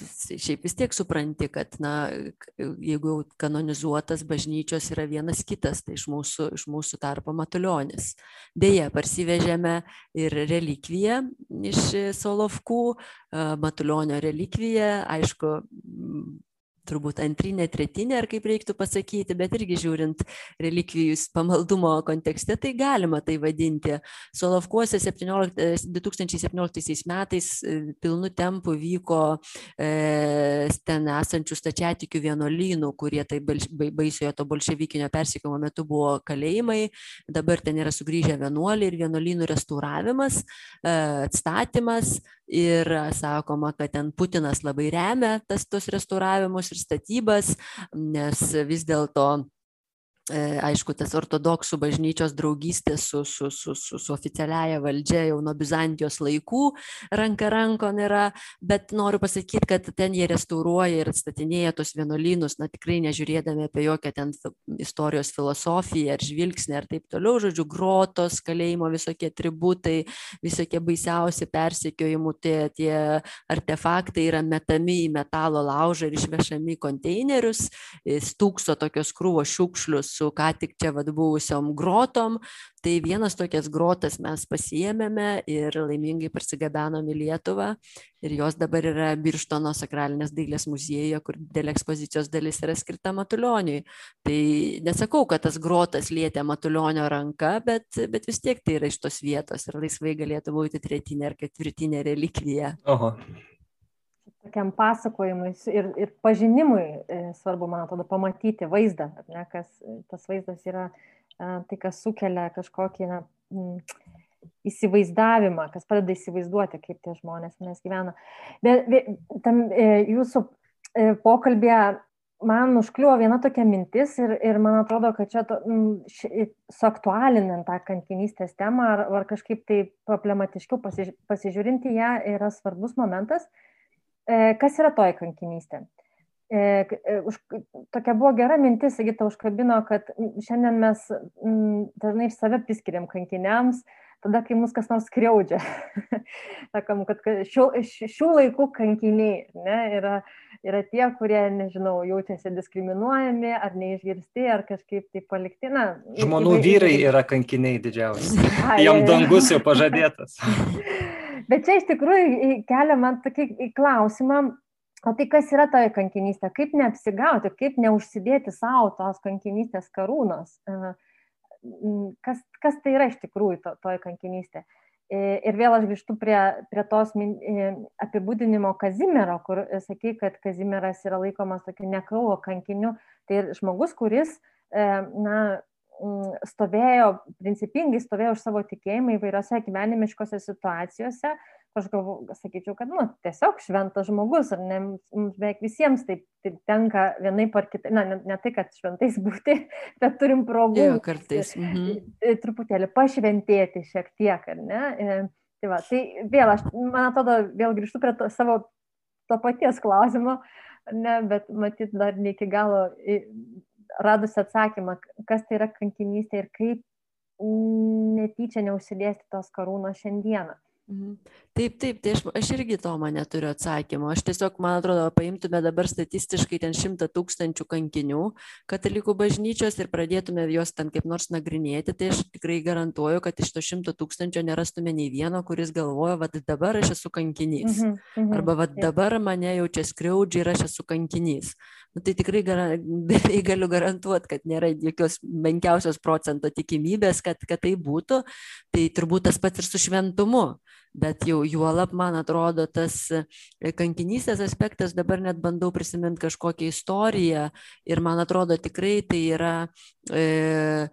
šiaip vis tiek supranti, kad, na, jeigu jau kanonizuotas bažnyčios yra vienas kitas, tai iš mūsų, iš mūsų tarpo Matuljonis. Beje, parsivežėme ir relikviją iš Solovkų, Matuljonio relikviją, aišku, turbūt antrinė, tretinė, ar kaip reiktų pasakyti, bet irgi žiūrint relikvijus pamaldumo kontekste, tai galima tai vadinti. Solovkuose 17, 2017 metais e, pilnu tempu vyko e, ten esančių stačiatikių vienuolynų, kurie tai baisiojo to bolševikinio persikimo metu buvo kalėjimai, dabar ten yra sugrįžę vienuoliai ir vienuolynų restauravimas, e, atstatymas ir sakoma, kad ten Putinas labai remia tas tos restauravimus ir statybas, nes vis dėlto aišku, tas ortodoksų bažnyčios draugystė su, su, su, su, su oficialiaja valdžia jau nuo Bizantijos laikų ranka rankon yra, bet noriu pasakyti, kad ten jie restauruoja ir atstatinėja tos vienuolynus, na tikrai nežiūrėdami apie jokią ten istorijos filosofiją ar žvilgsnį ar taip toliau, žodžiu, grotos, kalėjimo visokie tributai, visokie baisiausi persekiojimų, tie, tie artefaktai yra metami į metalo laužą ir išvešami konteinerius, stūkso tokios krūvos šiukšlius su ką tik čia vad buvusiom grotom. Tai vienas tokias grotas mes pasiėmėme ir laimingai parsigabenom į Lietuvą. Ir jos dabar yra Birštono sakralinės dailės muziejuje, kur didelė ekspozicijos dalis yra skirta Matulioniui. Tai nesakau, kad tas grotas lietė Matulionio ranka, bet, bet vis tiek tai yra iš tos vietos ir laisvai galėtų būti tretinė ar ketvirtinė relikvija. Oho tokiam pasakojimui ir, ir pažinimui e, svarbu, man atrodo, pamatyti vaizdą, ne, kas tas vaizdas yra e, tai, kas sukelia kažkokį na, įsivaizdavimą, kas padeda įsivaizduoti, kaip tie žmonės mes gyvena. Bet tam e, jūsų pokalbėje man užkliuvo viena tokia mintis ir, ir man atrodo, kad čia to, š, suaktualinant tą kankinystės temą ar, ar kažkaip tai problematiškiau pasiž, pasižiūrinti ją yra svarbus momentas. E, kas yra toji kankinystė? E, e, tokia buvo gera mintis, Sigita užkabino, kad šiandien mes dažnai iš save priskiriam kankiniams, tada, kai mus kas nors skriaudžia. Sakom, kad šių, šių laikų kankiniai ne, yra, yra tie, kurie, nežinau, jaučiasi diskriminuojami ar neišgirsti, ar kažkaip tai palikti. Na, Žmonų įvairiai. vyrai yra kankiniai didžiausi. Jam dangus jau pažadėtas. Bet čia iš tikrųjų kelia man tokį klausimą, o tai kas yra toji kankinystė, kaip neapsigauti, kaip neužsidėti savo tos kankinystės karūnos, e, kas, kas tai yra iš tikrųjų to, toji kankinystė. E, ir vėl aš grįžtu prie, prie tos e, apibūdinimo Kazimiero, kur sakai, kad Kazimieras yra laikomas tokiu nekraujo kankiniu. Tai žmogus, kuris na, stovėjo, principingai stovėjo už savo tikėjimą įvairiose gyvenimiškose situacijose, aš galvoju, sakyčiau, kad, nu, tiesiog šventas žmogus, ar ne, mums beveik visiems taip, taip tenka vienai par kitai, na, ne, ne tai, kad šventais būti, bet turim progų. Jo, kartais. Mhm. Truputėlį pašventėti šiek tiek, ar ne? E, tai, va, tai vėl, aš, man atrodo, vėl grįžtu prie to, savo to paties klausimo, ne, bet matyt, dar ne iki galo radus atsakymą, kas tai yra kankinystė ir kaip netyčia neužsidėsti tos karūnos šiandieną. Mhm. Taip, taip, tai aš, aš irgi to man neturiu atsakymo. Aš tiesiog, man atrodo, paimtume dabar statistiškai ten šimtą tūkstančių kankinių katalikų bažnyčios ir pradėtume juos ten kaip nors nagrinėti, tai aš tikrai garantuoju, kad iš to šimto tūkstančio nerastume nei vieno, kuris galvoja, vad dabar aš esu kankinys. Mhm, mhm, Arba vad dabar mane jau čia skriaudžia ir aš esu kankinys. Nu, tai tikrai beveik galiu garantuoti, kad nėra jokios menkiausios procento tikimybės, kad, kad tai būtų. Tai turbūt tas pats ir su šventumu bet jau juolab man atrodo tas e, kankinystės aspektas dabar net bandau prisimint kažkokią istoriją ir man atrodo tikrai tai yra e,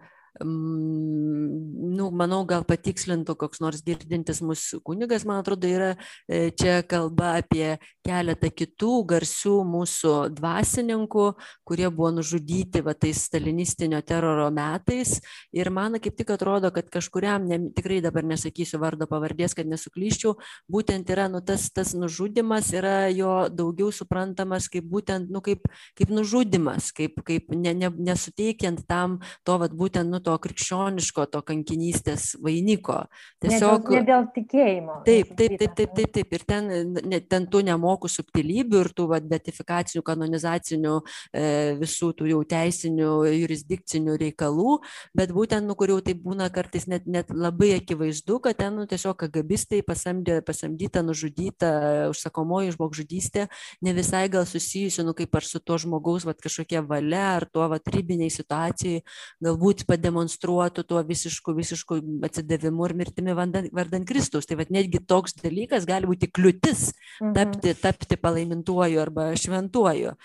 nu, manau, gal patikslintų koks nors girdintis mūsų kunigas, man atrodo, yra e, čia kalba apie keletą kitų garsių mūsų dvasininkų, kurie buvo nužudyti va, tais stalinistinio teroro metais. Ir man kaip tik atrodo, kad kažkuriam, ne, tikrai dabar nesakysiu vardo pavardės, kad nesuklyščiau, būtent yra nu, tas, tas nužudimas, yra jo daugiau suprantamas kaip būtent, nu, kaip, kaip nužudimas, kaip, kaip ne, ne, nesuteikiant tam to, va, būtent, nu, to krikščioniško, to kankinystės vainiko. Tiesiog. Ne dėl, ne dėl tikėjimo. Taip, taip, taip, taip, taip, taip. Ir ten, ne, ten tų nemokų subtilybių ir tų va, beatifikacinių, kanonizacinių, e, visų tų jau teisinių, jurisdikcinių reikalų, bet būtent, nu, kur jau tai būna kartais net, net labai akivaizdu, kad ten nu, tiesiog kagabistai pasamdė, pasamdyta, nužudyta, užsakomoji žmogžudystė, ne visai gal susijusi, nu, kaip ar su tuo žmogaus va, kažkokia valia ar tuo va, ribiniai situacijai, galbūt padė pademonstruotų tuo visišku, visišku atsidavimu ir mirtimi vardan, Kristaus. Tai vad netgi toks dalykas gali būti kliūtis mhm. tapti, tapti palaimintuoju arba šventuoju.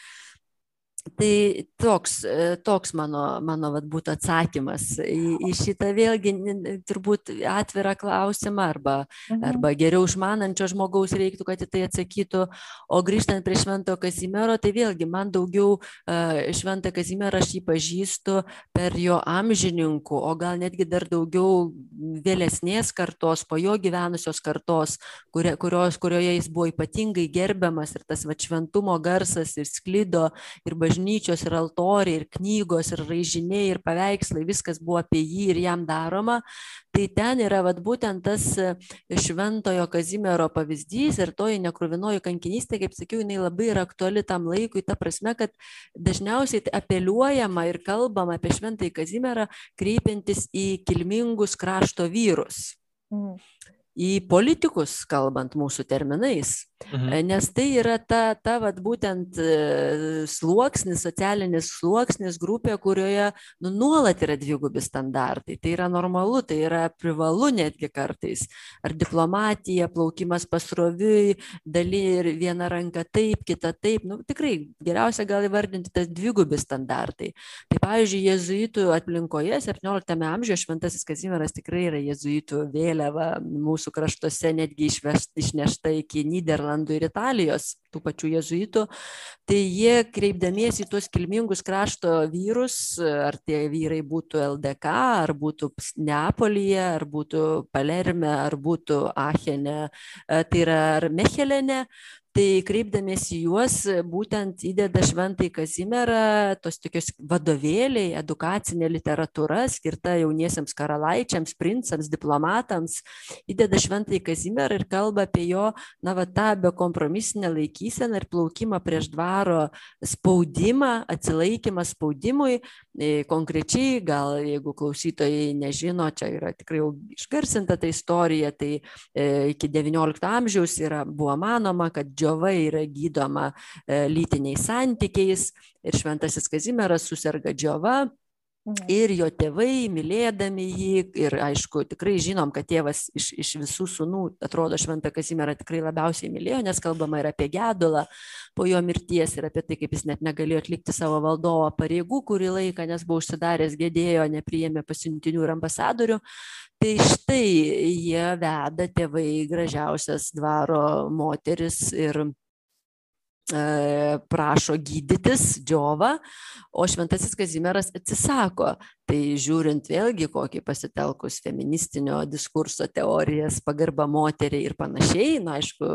Tai toks, e, toks mano, mano vat, būtų atsakymas į, į šitą vėlgi turbūt atvirą klausimą arba, mhm. arba geriau išmanančio žmogaus reiktų, kad į tai atsakytų. O grįžtant prie Švento Kazimiero, tai vėlgi man daugiau uh, Šventą Kazimierą aš jį pažįstu per jo amžininkų, o gal netgi dar daugiau vėlesnės kartos, po jo gyvenusios kartos, kurio, kurios, kurioje jis buvo ypatingai gerbiamas ir tas va, šventumo garsas ir sklido ir bažnyčios bažnyčios ir altoriai, ir knygos, ir raižiniai, ir paveikslai, viskas buvo apie jį ir jam daroma. Tai ten yra vat, būtent tas e, šventojo Kazimiero pavyzdys ir toji nekruvinoji kankinystė, kaip sakiau, jinai labai yra aktuali tam laikui, ta prasme, kad dažniausiai apeliuojama ir kalbama apie šventąjį Kazimierą, kreipiantis į kilmingus krašto vyrus. Mm į politikus, kalbant mūsų terminais. Mhm. E, nes tai yra ta, ta vat, būtent e, sluoksnis, socialinis sluoksnis, grupė, kurioje nu, nuolat yra dvigubi standartai. Tai yra normalu, tai yra privalu netgi kartais. Ar diplomatija, plaukimas pasroviui, daly ir viena ranka taip, kita taip. Nu, tikrai geriausia gal įvardinti tas dvigubi standartai. Tai pavyzdžiui, jezuitų aplinkoje 17 amžiuje Šventasis Kazimieras tikrai yra jezuitų vėliava mūsų kraštuose, netgi išvest, išnešta iki Niderlandų Niderlandų ir Italijos, tų pačių jezuitų, tai jie kreipdamiesi į tuos kilmingus krašto vyrus, ar tie vyrai būtų LDK, ar būtų Neapolyje, ar būtų Palerme, ar būtų Achene, tai yra ar Mechelene, tai kreipdamiesi į juos būtent įdeda šventąjį Kazimierą, tos tokios vadovėliai, edukacinė literatūra skirta jauniesiems karalaičiams, princams, diplomatams, įdeda šventąjį Kazimierą ir kalba apie jo, na, va, tą bekompromisinę laikyseną ir plaukimą prieš dvaro spaudimą, atsilaikymą spaudimui. E, konkrečiai, gal jeigu klausytojai nežino, čia yra tikrai jau išgarsinta ta istorija, tai e, iki XIX amžiaus yra, buvo manoma, kad džiova yra gydoma e, lytiniais santykiais ir šventasis Kazimieras susirga džiova. Ir jo tėvai, mylėdami jį, ir aišku, tikrai žinom, kad tėvas iš, iš visų sunų, atrodo, Šventą Kazimierą tikrai labiausiai mylėjo, nes kalbama ir apie gedulą po jo mirties, ir apie tai, kaip jis net negalėjo atlikti savo valdovo pareigų kurį laiką, nes buvo užsidaręs, gėdėjo, nepriėmė pasiuntinių ir ambasadorių. Tai štai jie veda tėvai gražiausias dvaro moteris ir prašo gydytis džiovą, o šventasis Kazimieras atsisako. Tai žiūrint vėlgi, kokį pasitelkus feministinio diskurso teorijas, pagarba moteriai ir panašiai, na aišku,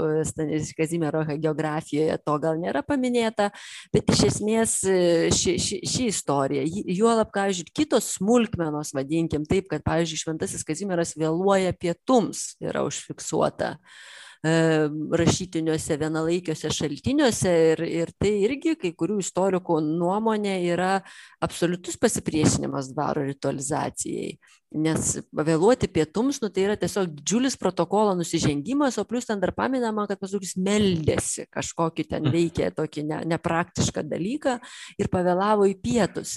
Kazimiero geografijoje to gal nėra paminėta, bet iš esmės e, ši, ši, ši istorija, juolab, žiūrėt, kitos smulkmenos, vadinkim taip, kad, pavyzdžiui, šventasis Kazimieras vėluoja pietums, yra užfiksuota. Uh, E, rašytiniuose vienalaikiuose šaltiniuose ir, ir tai irgi kai kurių istorikų nuomonė yra absoliutus pasipriešinimas dvaro ritualizacijai. Nes vėluoti pietums, nu, tai yra tiesiog didžiulis protokolo nusižengimas, o plus ten dar paminama, kad pasaulis meldėsi kažkokį ten veikė tokį ne, nepraktišką dalyką ir pavėlavo į pietus.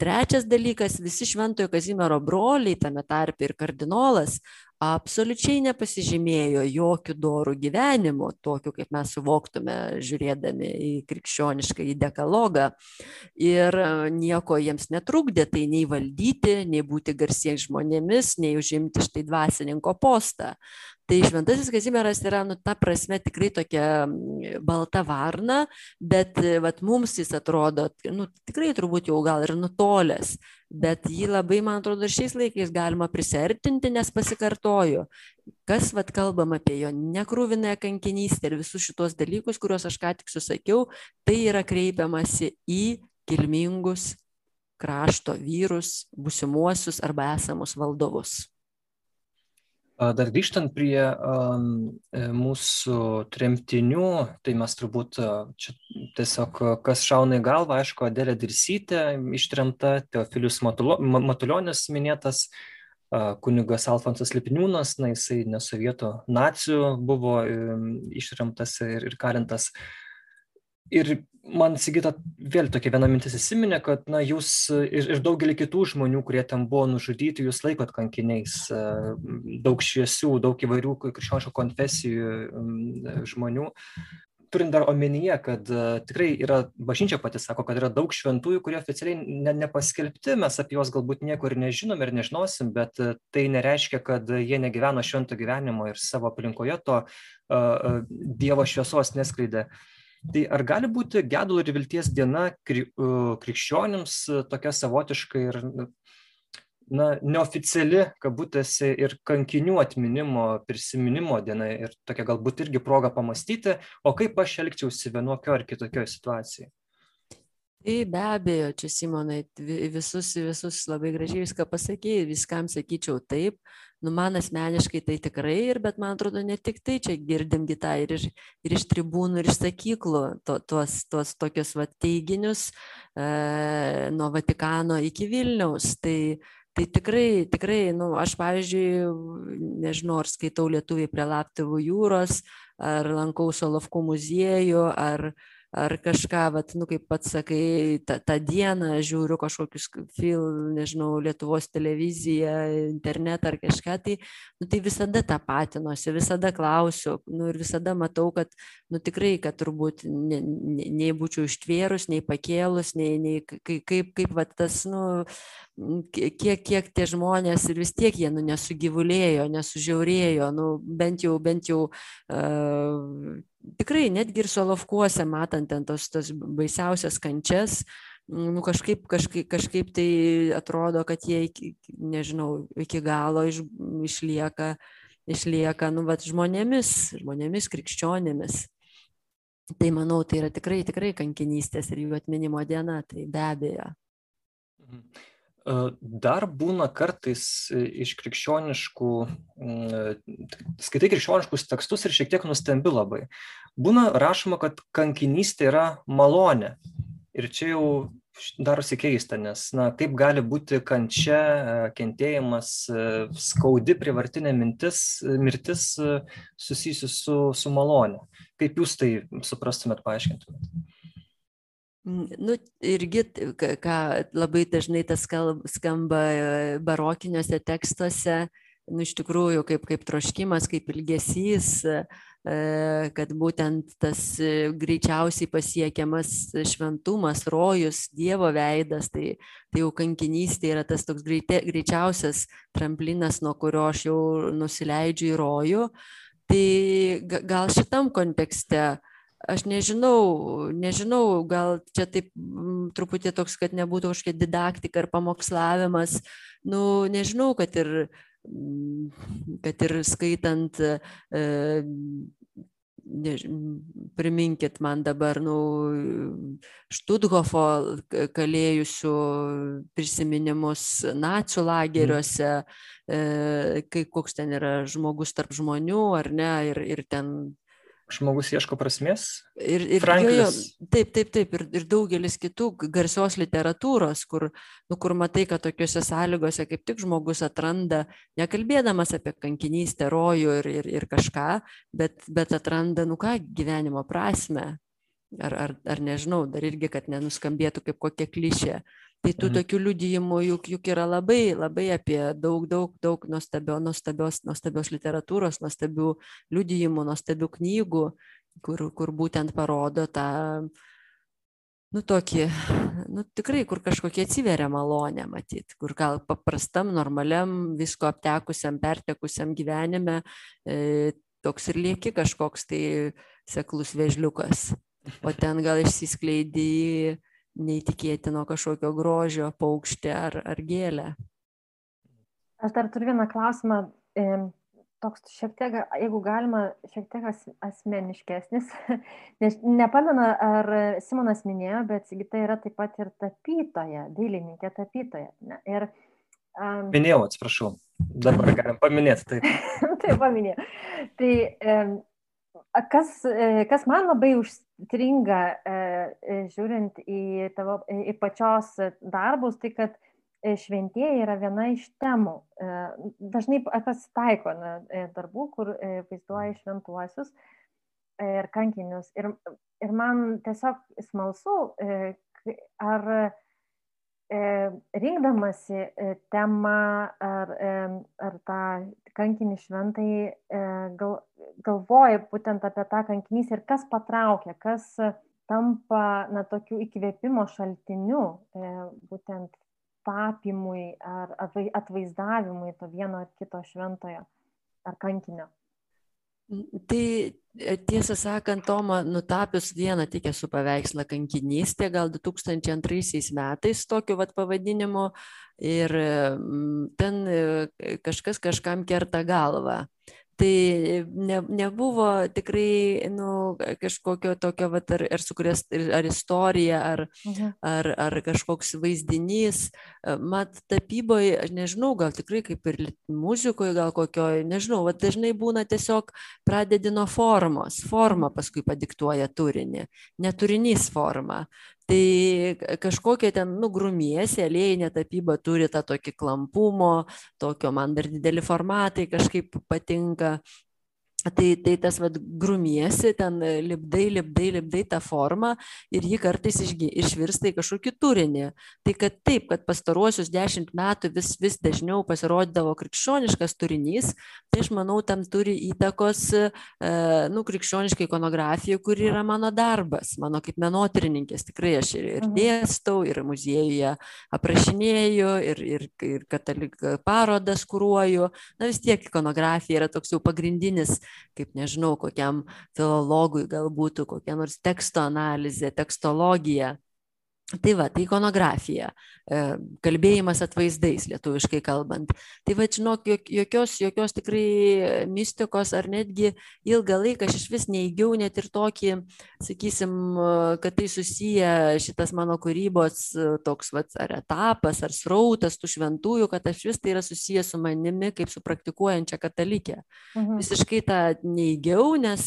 Trečias dalykas, visi šventojo Kazimiero broliai, tame tarpe ir kardinolas, absoliučiai nepasižymėjo jokiu doru gyvenimu, tokiu, kaip mes suvoktume, žiūrėdami į krikščionišką į dekalogą. Ir e, nieko jiems netrukdė tai nei valdyti, nei būti garsiais žmonėmis, nei užimti štai dvasininko postą tai šventasis kazimieras yra nu ta prasme tikrai tokia balta varna bet vat mums jis atrodo nu tikrai turbūt jau gal ir nutolęs bet jį labai man atrodo ir šiais laikais galima prisiartinti nes pasikartoju kas vat kalbam apie jo nekruvinąją kankinystę ir visus šituos dalykus kuriuos aš ką tik susakiau tai yra kreipiamasi į kilmingus krašto vyrus būsimuosius arba esamus valdovus Dar grįžtant prie um, mūsų tremtinių, tai mes turbūt čia tiesiog kas šauna į galvą, aišku, Adelė Dirsytė ištremta, Teofilius Matulionis minėtas, kunigas Alfonsas Lipniūnas, na jisai ne sovietų nacijų buvo ištremtas ir, ir kalintas. Ir man Sigita vėl tokia viena mintis įsiminė, kad na, jūs ir, ir daugelį kitų žmonių, kurie ten buvo nužudyti, jūs laikot kankiniais. Daug šviesių, daug įvairių krikščioniškų konfesijų žmonių. Turint dar omenyje, kad tikrai yra, bažnyčia pati sako, kad yra daug šventųjų, kurie oficialiai ne, nepaskelbti, mes apie juos galbūt nieko ir nežinom ir nežinosim, bet tai nereiškia, kad jie negyveno švento gyvenimo ir savo aplinkoje to Dievo šviesos neskleidė. Uh, Tai ar gali būti gedulo ir vilties diena kri, krikščionims e, tokia savotiška ir na, neoficiali, kabutėse, ir kankinių atminimo, prisiminimo diena ir tokia galbūt irgi proga pamastyti, o kaip aš elgčiausi vienokio ar kitokio situacijoje? Tai be abejo, čia Simonai, visus, visus labai gražiai viską pasakėjai, viskam sakyčiau taip, nu man asmeniškai tai tikrai ir, bet man atrodo ne tik tai, čia girdim gitą ir, iš, ir iš tribūnų, ir iš sakyklų, to, tuos, tuos tokius va, teiginius e, nuo Vatikano iki Vilniaus. Tai, tai tikrai, tikrai, nu, aš pavyzdžiui, nežinau, ar skaitau lietuviai prie Laptevų jūros, ar lankau Solovkų muziejų, ar, ar kažką, vat, nu, kaip pats sakai, tą, tą dieną žiūriu kažkokius film, nežinau, Lietuvos televiziją, internetą ar kažką, tai, nu, tai visada tą patinuosi, visada klausiu, nu, ir visada matau, kad, nu, tikrai, kad turbūt ne, ne, nei būčiau ištvėrus, nei pakėlus, nei, nei kaip, kaip, kaip va, tas, nu, kiek, kiek tie žmonės ir vis tiek jie, nu, nesugyvulėjo, nesužiaurėjo, nu, bent jau, bent jau uh, tikrai netgi ir Solovkuose, matant ten tos, tos baisiausias kančias, nu, kažkaip, kažkaip, kažkaip tai atrodo, kad jie, iki, nežinau, iki galo iš, išlieka, išlieka nu, vat, žmonėmis, žmonėmis krikščionėmis. Tai manau, tai yra tikrai, tikrai kankinystės ir jų atminimo diena, tai be abejo. Mhm. Dar būna kartais iš krikščioniškų, skaitai krikščioniškus tekstus ir šiek tiek nustembi labai. Būna rašoma, kad kankinystė yra malonė. Ir čia jau darosi keista, nes, na, kaip gali būti kančia, kentėjimas, skaudi privartinė mintis, mirtis susijusi su, su malonė. Kaip jūs tai suprastumėt, paaiškintumėt? Nu, irgi, ką labai dažnai tas skamba e, barokiniuose tekstuose, nu, iš tikrųjų kaip, kaip troškimas, kaip ilgesys, e, kad būtent tas e, greičiausiai pasiekiamas šventumas, rojus, Dievo veidas, tai, tai jau kankinystė yra tas toks greite, greičiausias tramplinas, nuo kurio aš jau nusileidžiu į rojų. Tai gal šitam kontekste aš nežinau nežinau gal čia taip mm, truputį toks kad nebūtų kažkokia didaktika ar pamokslavimas. Nu nežinau kad ir mm, kad ir skaitant e, ne, priminkit man dabar, nu, Štuthofo kalėjusių prisiminimus nacijų lageriuose, e, kai koks ten yra žmogus tarp žmonių, ar ne, ir, ir ten žmogus ieško prasmės. Ir, ir jo, jo, taip, taip, taip, ir, ir daugelis kitų garsios literatūros, kur, nu, kur matai, kad tokiuose sąlygose kaip tik žmogus atranda, nekalbėdamas apie kankinystę, rojų ir, ir, ir kažką, bet, bet atranda, nu ką, gyvenimo prasme. Ar, ar, ar nežinau, dar irgi, kad nenuskambėtų kaip kokia klišė. Tai tų mhm. tokių liudijimų juk, juk yra labai, labai apie daug, daug, daug nuostabio, nuostabios, nuostabios literatūros, nuostabių liudijimų, nuostabių knygų, kur, kur būtent parodo tą, nu tokį, nu tikrai, kur kažkokie atsiveria malonė matyti, kur gal paprastam, normaliam, visko aptekusiam, pertekusiam gyvenime e, toks ir lieki kažkoks tai seklus vežliukas. O ten gal išsiskleidė neįtikėtino kažkokio grožio paukštė ar, ar gėlė. Aš dar turiu vieną klausimą, toks šiek tiek, jeigu galima, šiek tiek asmeniškesnis, nes nepamenu, ar Simonas minėjo, bet Sigita yra taip pat ir tapytoja, dailininkė tapytoja. Ne? Ir, um, Minėjau, atsiprašau, dabar galim paminėti taip. taip, paminėjau. Tai um, kas, e, kas man labai užstringa, e, e, žiūrint į, tavo, į pačios darbus, tai kad šventieji yra viena iš temų. Dažnai pasitaiko na, darbų, kur vaizduoja šventuosius ir kankinius. Ir, ir man tiesiog smalsu, ar rinkdamasi temą ar, ar tą kankinį šventai gal, galvoji būtent apie tą kankinystę ir kas patraukia, kas tampa na, tokiu įkvėpimo šaltiniu e, būtent tapimui ar atvaizdavimui to vieno ar kito šventojo ar kankinio. Tai e, tiesą sakant, Toma nutapius vieną tik esu paveikslą kankinystė, gal 2002 metais tokiu vat pavadinimu ir ten e, kažkas kažkam kerta galvą tai ne, nebuvo tikrai nu, kažkokio tokio, vat, ar, ar sukūrės, ar istorija, ar, mhm. ar, ar kažkoks vaizdinys. Mat, tapyboje, aš nežinau, gal tikrai kaip ir muzikoje, gal kokioje, nežinau, vat, dažnai būna tiesiog pradedi nuo formos, forma paskui padiktuoja turinį, neturinys forma tai kažkokia ten nu grumiesi aliejinė tapyba turi tą tokį klampumo tokio man dar dideli formatai kažkaip patinka Tai, tai tas vad grumiesi, ten lipdai, lipdai, lipdai tą formą ir jį kartais išgy, išvirsta į kažkokį turinį. Tai kad taip, kad pastaruosius dešimt metų vis, vis dažniau pasirodydavo krikščioniškas turinys, tai aš manau, tam turi įtakos, e, nu, krikščioniška ikonografija, kuri yra mano darbas, mano kaip menotyrininkės. Tikrai aš ir, ir mhm. dėstau, ir muziejuje aprašinėju, ir, ir, ir katalik parodas kūruoju. Na vis tiek ikonografija yra toks jau pagrindinis kaip nežinau, kokiam filologui gal būtų kokia nors teksto analizė, tekstologija. Tai va, tai ikonografija, e, kalbėjimas atvaizdais, lietuviškai kalbant. Tai va, žinok, jokios, jokios tikrai mistikos ar netgi ilgą laiką aš iš vis neįgiau net ir tokį, sakysim, kad tai susiję šitas mano kūrybos toks, va, ar etapas, ar srautas tų šventųjų, kad aš vis tai yra susiję su manimi kaip su praktikuojančia katalikė. Mhm. Visiškai tą neįgiau, nes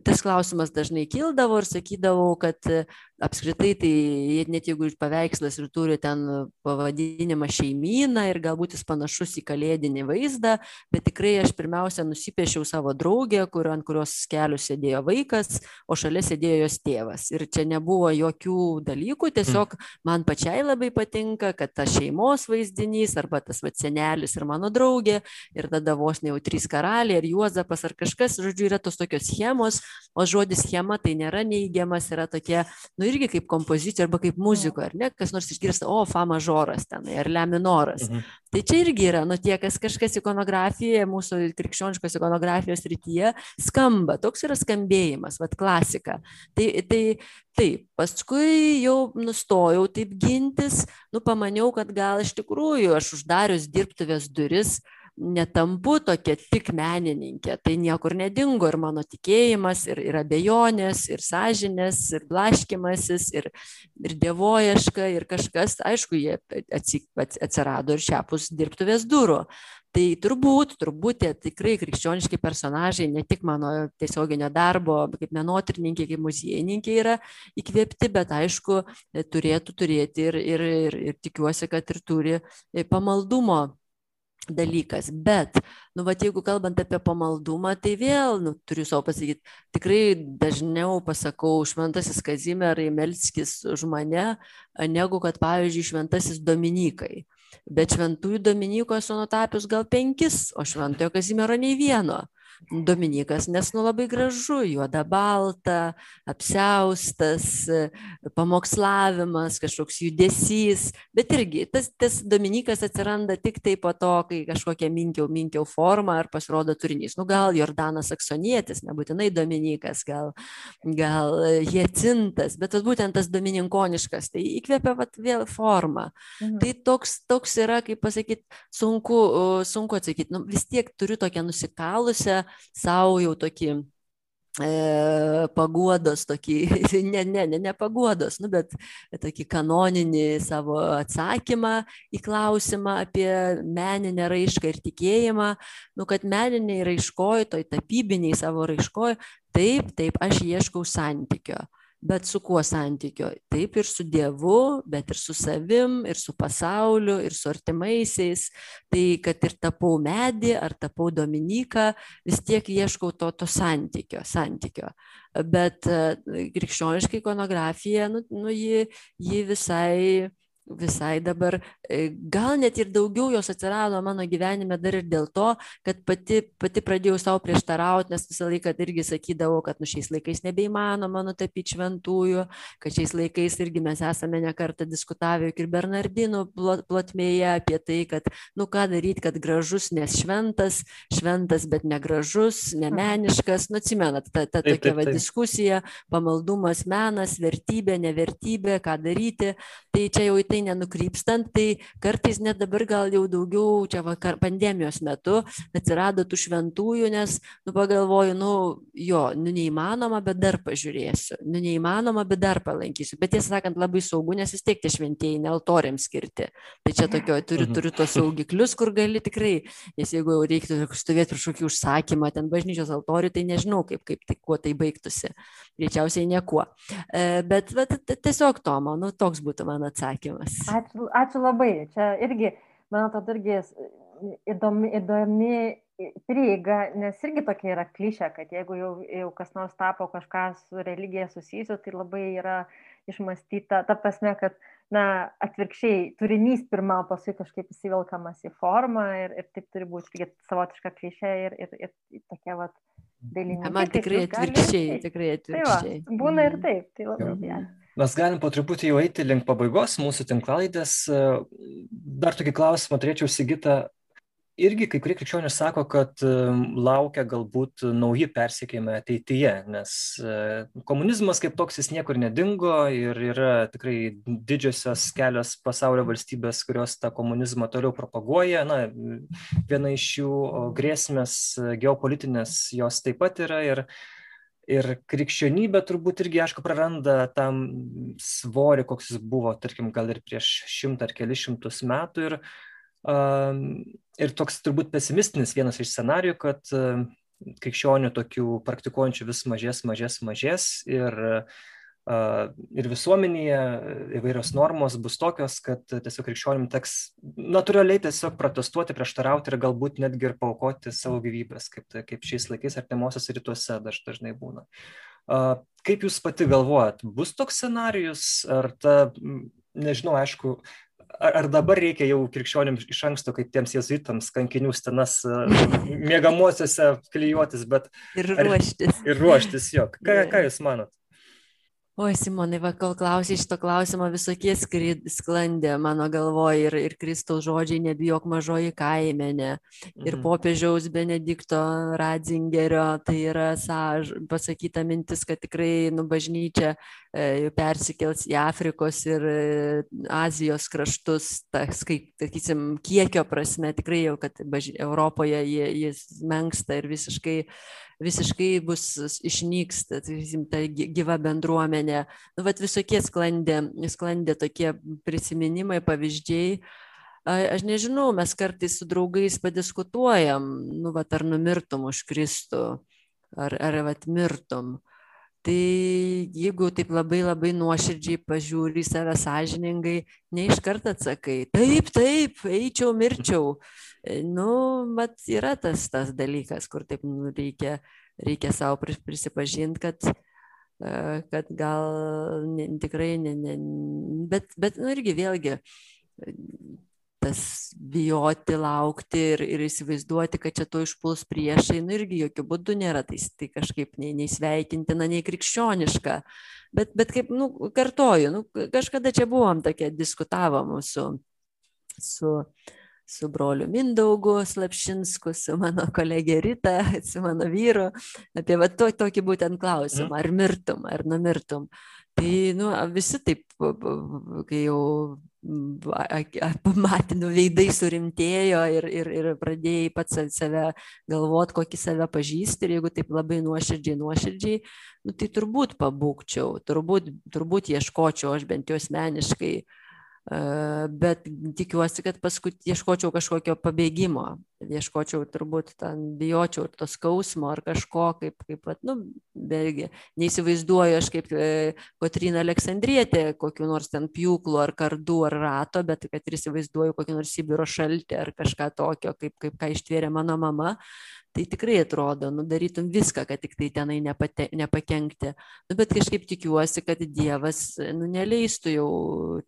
tas klausimas dažnai kildavo ir sakydavau, kad apskritai tai net jeigu ir paveikslas ir turi ten pavadinimą šeimyna ir galbūt jis panašus į kalėdinį vaizdą bet tikrai aš pirmiausia nusipiešiau savo draugę kur ant kurios kelių sėdėjo vaikas o šalia sėdėjo jos tėvas. Ir čia nebuvo jokių dalykų tiesiog man pačiai labai patinka kad tas šeimos vaizdinys arba tas vat senelis ir mano draugė ir tada vos ne jau trys karaliai ar juozapas ar kažkas žodžiu yra tos tokios schemos o žodis schema tai nėra neigiamas yra tokia nu irgi kaip kompozicija arba kaip muzikoje, ar ne, kas nors išgirsta, o, fa mažoras tenai, ar le minoras. Mhm. Tai čia irgi yra, nu tie, kas kažkas ikonografijoje, mūsų krikščioniškos ikonografijos rytyje skamba, toks yra skambėjimas, vad klasika. Tai, tai taip, paskui jau nustojau taip gintis, nu pamaniau, kad gal iš tikrųjų aš uždarius dirbtuvės duris, netampu tokia tik menininkė, tai niekur nedingo ir mano tikėjimas, ir, ir abejonės, ir sąžinės, ir blaškimasis, ir, ir dievojiška, ir kažkas, aišku, jie atsirado ir šiapus dirbtuvės durų. Tai turbūt, turbūt tie tikrai krikščioniški personažai, ne tik mano tiesioginio darbo, kaip menotyrininkė, kaip muziejininkė yra įkvėpti, bet aišku, turėtų turėti ir, ir, ir, ir tikiuosi, kad ir turi pamaldumo dalykas. Bet nu vat jeigu kalbant apie pamaldumą tai vėl nu turiu sau pasakyt tikrai dažniau pasakau šventasis kazimierai melskis už mane negu kad pavyzdžiui šventasis dominykai bet šventųjų dominykų esu nutapius gal penkis o šventojo kazimiero nei vieno Dominikas, nes nu labai gražu, juoda balta, apsiaustas, pamokslavimas, kažkoks judesys, bet irgi tas, tas Dominikas atsiranda tik tai po to, kai kažkokia minkiau, minkiau forma ar pasirodo turinys. Nu gal Jordanas Aksonietis, nebūtinai Dominikas, gal, gal Jecintas, bet tas būtent tas domininkoniškas, tai įkvėpia vat, vėl formą. Mhm. Tai toks, toks yra, kaip pasakyti, sunku, sunku atsakyti. Nu, vis tiek turiu tokią nusikalusią savo jau tokį e, paguodos, tokį, ne, ne, ne, ne paguodos, nu, bet tokį kanoninį savo atsakymą į klausimą apie meninę raišką ir tikėjimą, nu, kad meniniai raiškoj, toj tapybiniai savo raiškoj, taip, taip, aš ieškau santykio bet su kuo santykio? Taip ir su dievu bet ir su savim ir su pasauliu ir su artimaisiais. Tai kad ir tapau medį ar tapau dominyką vis tiek ieškau to to santykio santykio. Bet krikščioniška ikonografija nu nu ji ji visai visai dabar e, gal net ir daugiau jos atsirado mano gyvenime dar ir dėl to, kad pati, pati pradėjau savo prieštarauti, nes visą laiką irgi sakydavau, kad nu šiais laikais nebeįmanoma nutapyti šventųjų, kad šiais laikais irgi mes esame nekartą diskutavę ir Bernardinų plotmėje apie tai, kad nu ką daryti, kad gražus nes šventas, šventas bet negražus, nemeniškas, nu atsimenat, ta, ta tokia va diskusija, pamaldumas menas, vertybė, nevertybė, ką daryti, tai čia jau į tai nenukrypstant, tai kartais net dabar gal jau daugiau, čia vakar pandemijos metu atsirado tų šventųjų, nes, nu, pagalvoju, nu, jo, nu, neįmanoma, bet dar pažiūrėsiu, nu, neįmanoma, bet dar palankysiu. Bet tiesą sakant, labai saugu, nes vis tiek tie šventieji ne altoriams skirti. Tai čia tokio, turiu, mhm. turiu tos saugiklius, kur gali tikrai, nes jeigu jau reiktų stovėti prieš kokį užsakymą, ten bažnyčios altorių, tai nežinau, kaip, kaip tai, kuo tai baigtųsi. Greičiausiai niekuo. E, bet, bet tiesiog to, manau, toks būtų mano atsakymas klausimas. Ačiū, ačiū labai. Čia irgi, man atrodo, irgi įdomi, įdomi prieiga, nes irgi tokia yra klišė, kad jeigu jau, jau kas nors tapo kažką su religija susijusiu, tai labai yra išmastyta, ta prasme, kad, na, atvirkščiai, turinys pirmą, paskui kažkaip įsivilkamas į formą ir, ir taip turi būti savotiška klišė ir, ir, ir tokia, vat, dailininkai. Man tikrai atvirkščiai, tikrai atvirkščiai. Tai va, būna ir taip, tai labai gerai. Mes galim po truputį jau eiti link pabaigos mūsų tinklalaidės. Dar tokį klausimą turėčiau Sigita. Irgi kai kurie krikščionys sako, kad laukia galbūt nauji persiekėjimai ateityje, nes komunizmas kaip toks jis niekur nedingo ir yra tikrai didžiosios kelios pasaulio valstybės, kurios tą komunizmą toliau propaguoja. Na, viena iš jų grėsmės geopolitinės jos taip pat yra ir ir krikščionybė turbūt irgi, aišku, praranda tam svorį, koks jis buvo, tarkim, gal ir prieš šimtą ar kelius šimtus metų. Ir, uh, ir toks turbūt pesimistinis vienas iš scenarių, kad uh, krikščionių tokių praktikuojančių vis mažės, mažės, mažės. Ir uh, ir visuomenėje įvairios normos bus tokios, kad tiesiog krikščionim teks natūraliai tiesiog protestuoti, prieštarauti ir galbūt netgi ir paukoti savo gyvybės, kaip, kaip šiais laikais artimuosios rytuose daž, dažnai būna. Kaip Jūs pati galvojat, bus toks scenarius, ar ta, nežinau, aišku, ar, ar dabar reikia jau krikščionim iš anksto, kaip tiems jezuitams, kankinių stenas mėgamosiose klyjuotis, bet... Ir ruoštis. Ar, ir ruoštis, jo. Ką, ką Jūs manot? Oi simonai va kol klausei šito klausimo visokie skrid sklandė mano galvoj ir ir kristaus žodžiai nebijok mažoji kaimenė ir Mhm. popiežiaus benedikto ratzingerio tai yra sąž pasakyta mintis kad tikrai nu bažnyčia e, persikels į afrikos ir e, azijos kraštus tas kaip sakysim kiekio prasme tikrai jau kad baž europoje jis menksta ir visiškai visiškai bus išnyks ta sakysim ta gy gyva bendruomenė. Nu vat visokie sklandė sklandė tokie prisiminimai pavyzdžiai. Aš nežinau mes kartais su draugais padiskutuojam nu vat ar numirtum už kristų ar ar vat mirtum tai jeigu taip labai labai nuoširdžiai pažiūri į save sąžiningai ne iškart atsakai taip taip eičiau mirčiau. Nu vat yra tas tas dalykas kur taip nu reikia reikia sau prisipažint kad kad gal ne tikrai ne ne bet bet nu irgi vėlgi tas bijoti laukti ir ir įsivaizduoti kad čia tuoj užpuls priešai nu irgi jokiu būdu nėra tais tai kažkaip nei nei sveikintina nei krikščioniška. Bet bet kaip nu kartoju nu kažkada čia buvom tokie diskutavom su su su broliu mindaugu slapšinsku su mano kolege rita su mano vyru apie va to tokį būtent klausimą ar mirtum ar numirtum tai nu visi taip kai jau pamatė nu veidai surimtėjo ir ir ir pradėjai pats save galvot kokį save pažįsti ir jeigu taip labai nuoširdžiai nuoširdžiai nu tai turbūt pabūgčiau turbūt turbūt ieškočiau aš bent jau asmeniškai bet tikiuosi, kad paskui ieškočiau kažkokio pabėgimo, ieškočiau turbūt ten, bijočiau to skausmo ar kažko, kaip, kaip pat, nu, belgi, neįsivaizduoju aš kaip e, Kotrina Aleksandrietė, kokiu nors ten pjūklu ar kardu ar rato, bet kad ir įsivaizduoju kokį nors Sibiro šaltį ar kažką tokio, kaip, kaip ką ištvėrė mano mama, tai tikrai atrodo, nu, darytum viską, kad tik tai tenai nepate, nepakenkti. Nu, bet kažkaip tikiuosi, kad Dievas nu, neleistų jau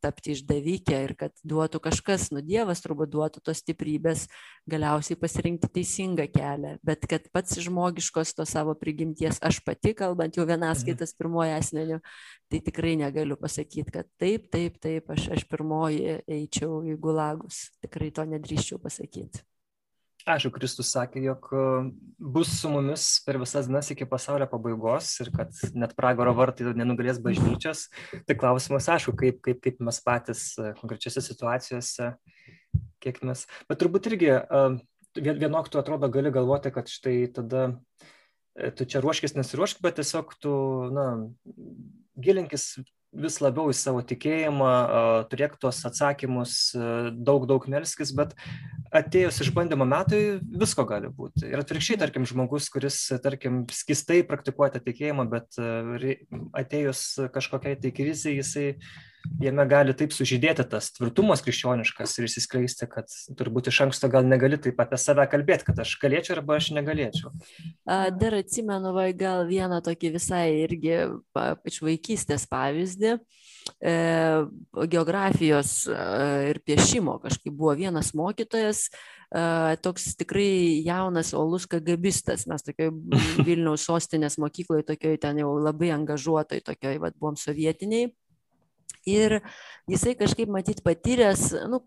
tapti išdavykė ir kad duotų kažkas, nu, Dievas turbūt duotų tos stiprybės galiausiai pasirinkti teisingą kelią, bet kad pats žmogiškos to savo prigimties aš pati, kalbant jau vienaskaitas pirmoji asmeniu, tai tikrai negaliu pasakyti, kad taip, taip, taip, aš, aš pirmoji eičiau į gulagus. Tikrai to nedrįščiau pasakyti. Aišku, Kristus sakė, jog bus su mumis per visas dienas iki pasaulio pabaigos ir kad net pragaro vartai nenugalės bažnyčios. Tai klausimas, aišku, kaip, kaip, kaip mes patys konkrečiose situacijose, kiek mes. Bet turbūt irgi vienok tu atrodo gali galvoti, kad štai tada tu čia ruoškis, nesiruošk, bet tiesiog tu, na, gilinkis vis labiau į savo tikėjimą, turėk tuos atsakymus, daug, daug melskis, bet atėjus išbandymo metui visko gali būti. Ir atvirkščiai, tarkim, žmogus, kuris, tarkim, skistai praktikuoja tą tikėjimą, bet atėjus kažkokiai tai krizai, jisai jame gali taip sužydėti tas tvirtumas krikščioniškas ir išsiskleisti, kad turbūt iš anksto gal negali taip apie save kalbėti, kad aš galėčiau arba aš negalėčiau. Dar atsimenu, va, gal vieną tokį visai irgi iš vaikystės pavyzdį. E, geografijos ir piešimo kažkaip buvo vienas mokytojas, toks tikrai jaunas olus kagabistas, mes tokioj Vilniaus sostinės mokykloje, tokioj ten jau labai angažuotoj, tokioj, vad, buvom sovietiniai ir jisai kažkaip matyt patyręs, nu,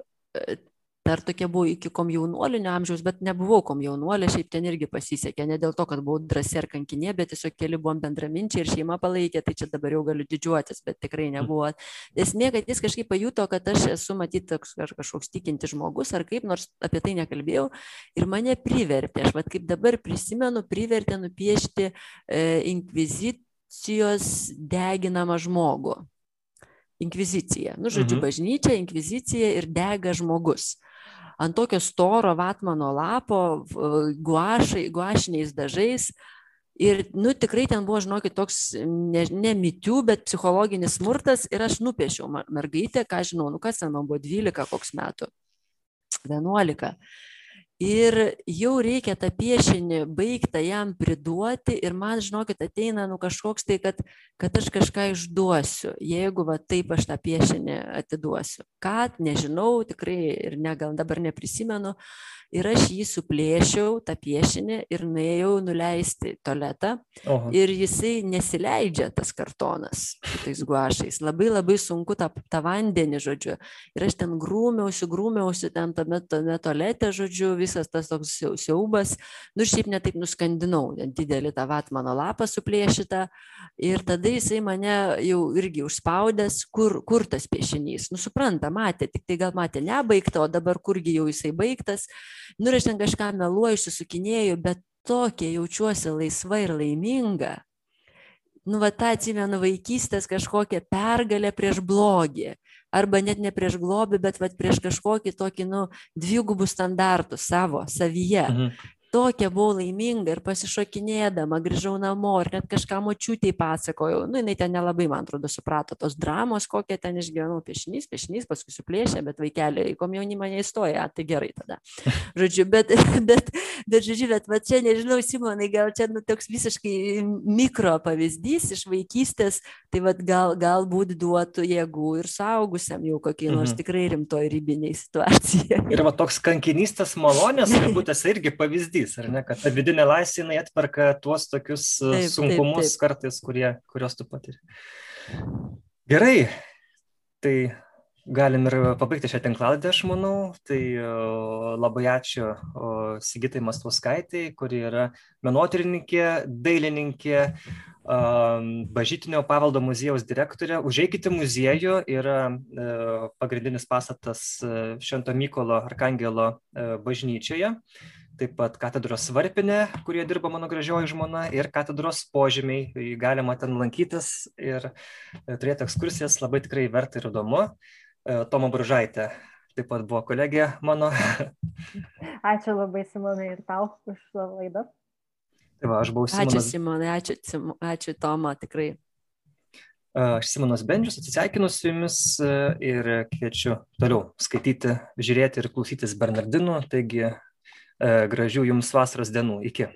dar tokia buvo iki komjaunuolinio amžiaus, bet nebuvau komjaunuolė, šiaip ten irgi pasisekė, ne dėl to, kad buvau drąsi ar kankinė, bet tiesiog keli buvom bendraminčiai ir šeima palaikė, tai čia dabar jau galiu didžiuotis, bet tikrai nebuvo. Esmė, kad jis kažkaip pajuto, kad aš esu matyt toks kažkoks tikinti žmogus ar kaip, nors apie tai nekalbėjau ir mane privertė, aš vad kaip dabar prisimenu, privertė nupiešti e, inkvizicijos deginamą žmogų inkvizicija. Nu, žodžiu, mhm. bažnyčia, inkvizicija ir dega žmogus. Ant tokio storo vatmano lapo, guašai, guašiniais dažais, Ir, nu, tikrai ten buvo, žinokit, toks ne, ne mitių, bet psichologinis smurtas. Ir aš nupiešiau mergaitę, ką žinau, nu kas ten man buvo 12 koks metų, 11 ir jau reikia tą piešinį baigtą jam priduoti ir man žinokit ateina nu kažkoks tai kad kad aš kažką išduosiu jeigu va taip aš tą piešinį atiduosiu. Ką nežinau tikrai ir ne gal dabar neprisimenu ir aš jį suplėšiau tą piešinį ir nuėjau nuleisti tualetą Oho. ir jisai nesileidžia tas kartonas tais guašais. Labai labai sunku tą tą vandenį žodžiu. Ir aš ten grūmiausi grūmiausi ten tame tame tualete žodžiu visas tas toks siau siaubas. Nu šiaip ne taip nuskandinau didelį tą vatmano lapą suplėšytą. Ir tada jisai mane jau irgi užspaudęs kur kur tas piešinys? Nu supranta matė tiktai gal matė nebaigtą o dabar kurgi jau jisai baigtas nu ir aš ten kažką meluoju išsisukinėju bet tokia jaučiuosi laisva ir laiminga. Nu va tą atsimenu vaikystės kažkokią pergalę prieš blogį. Arba net ne prieš globį bet vat prieš kažkokį tokį nu dvigubus standartus savo savyje. Mhm. Tokia buvau laiminga ir pasišokinėdama grįžau namo ir net kažką močiutei pasakojau. Nu jinai ten nelabai man atrodo suprato tos dramos kokią ten išgyvenau. Piešinys piešinys paskui suplėšė bet vaikeli į komjaunimą neįstoja a, tai gerai tada. Žodžiu bet bet bet žodžiu bet va čia nežinau simonai gal čia nu toks visiškai mikro pavyzdys iš vaikystės tai vat gal galbūt duotų jėgų ir suaugusiam jau kokiai nors Mhm. tikrai rimtoj ribinėj situacijoj. Ir va toks kankinystės malonės, turbūt tas irgi pavyzdys, ar ne, kad ta vidinė laisvė jinai atperka tuos tokius e, Taip, taip, sunkumus taip. kartais, kurie, kuriuos tu patiri. Gerai, tai galim ir pabaigti šią tinklaladę, aš manau. Tai e, labai ačiū Sigitai Mastuskaitai, kuri yra menotyrininkė, dailininkė, um, Bažytinio paveldo muziejaus direktorė. Užeikite muziejų, yra e, pagrindinis pastatas e, Švento Mykolo Arkangelo e, bažnyčioje. Taip pat katedros varpinė, kurie dirba mano gražioji žmona, ir katedros požymiai. Galima ten lankytis ir e, turėti ekskursijas, labai tikrai verta ir įdomu. E, Tomo Buržaitė taip pat buvo kolegė mano. Ačiū labai Simonai ir tau už laidą. Tai va, aš buvau ačiū Simonas, simonai ačiū Sim- ačiū toma tikrai e, aš Simonas Bendžius, atsisveikinu su jumis ir kviečiu toliau skaityti, žiūrėti ir klausytis Bernardinų. Taigi gražių jums vasaros dienų. Iki.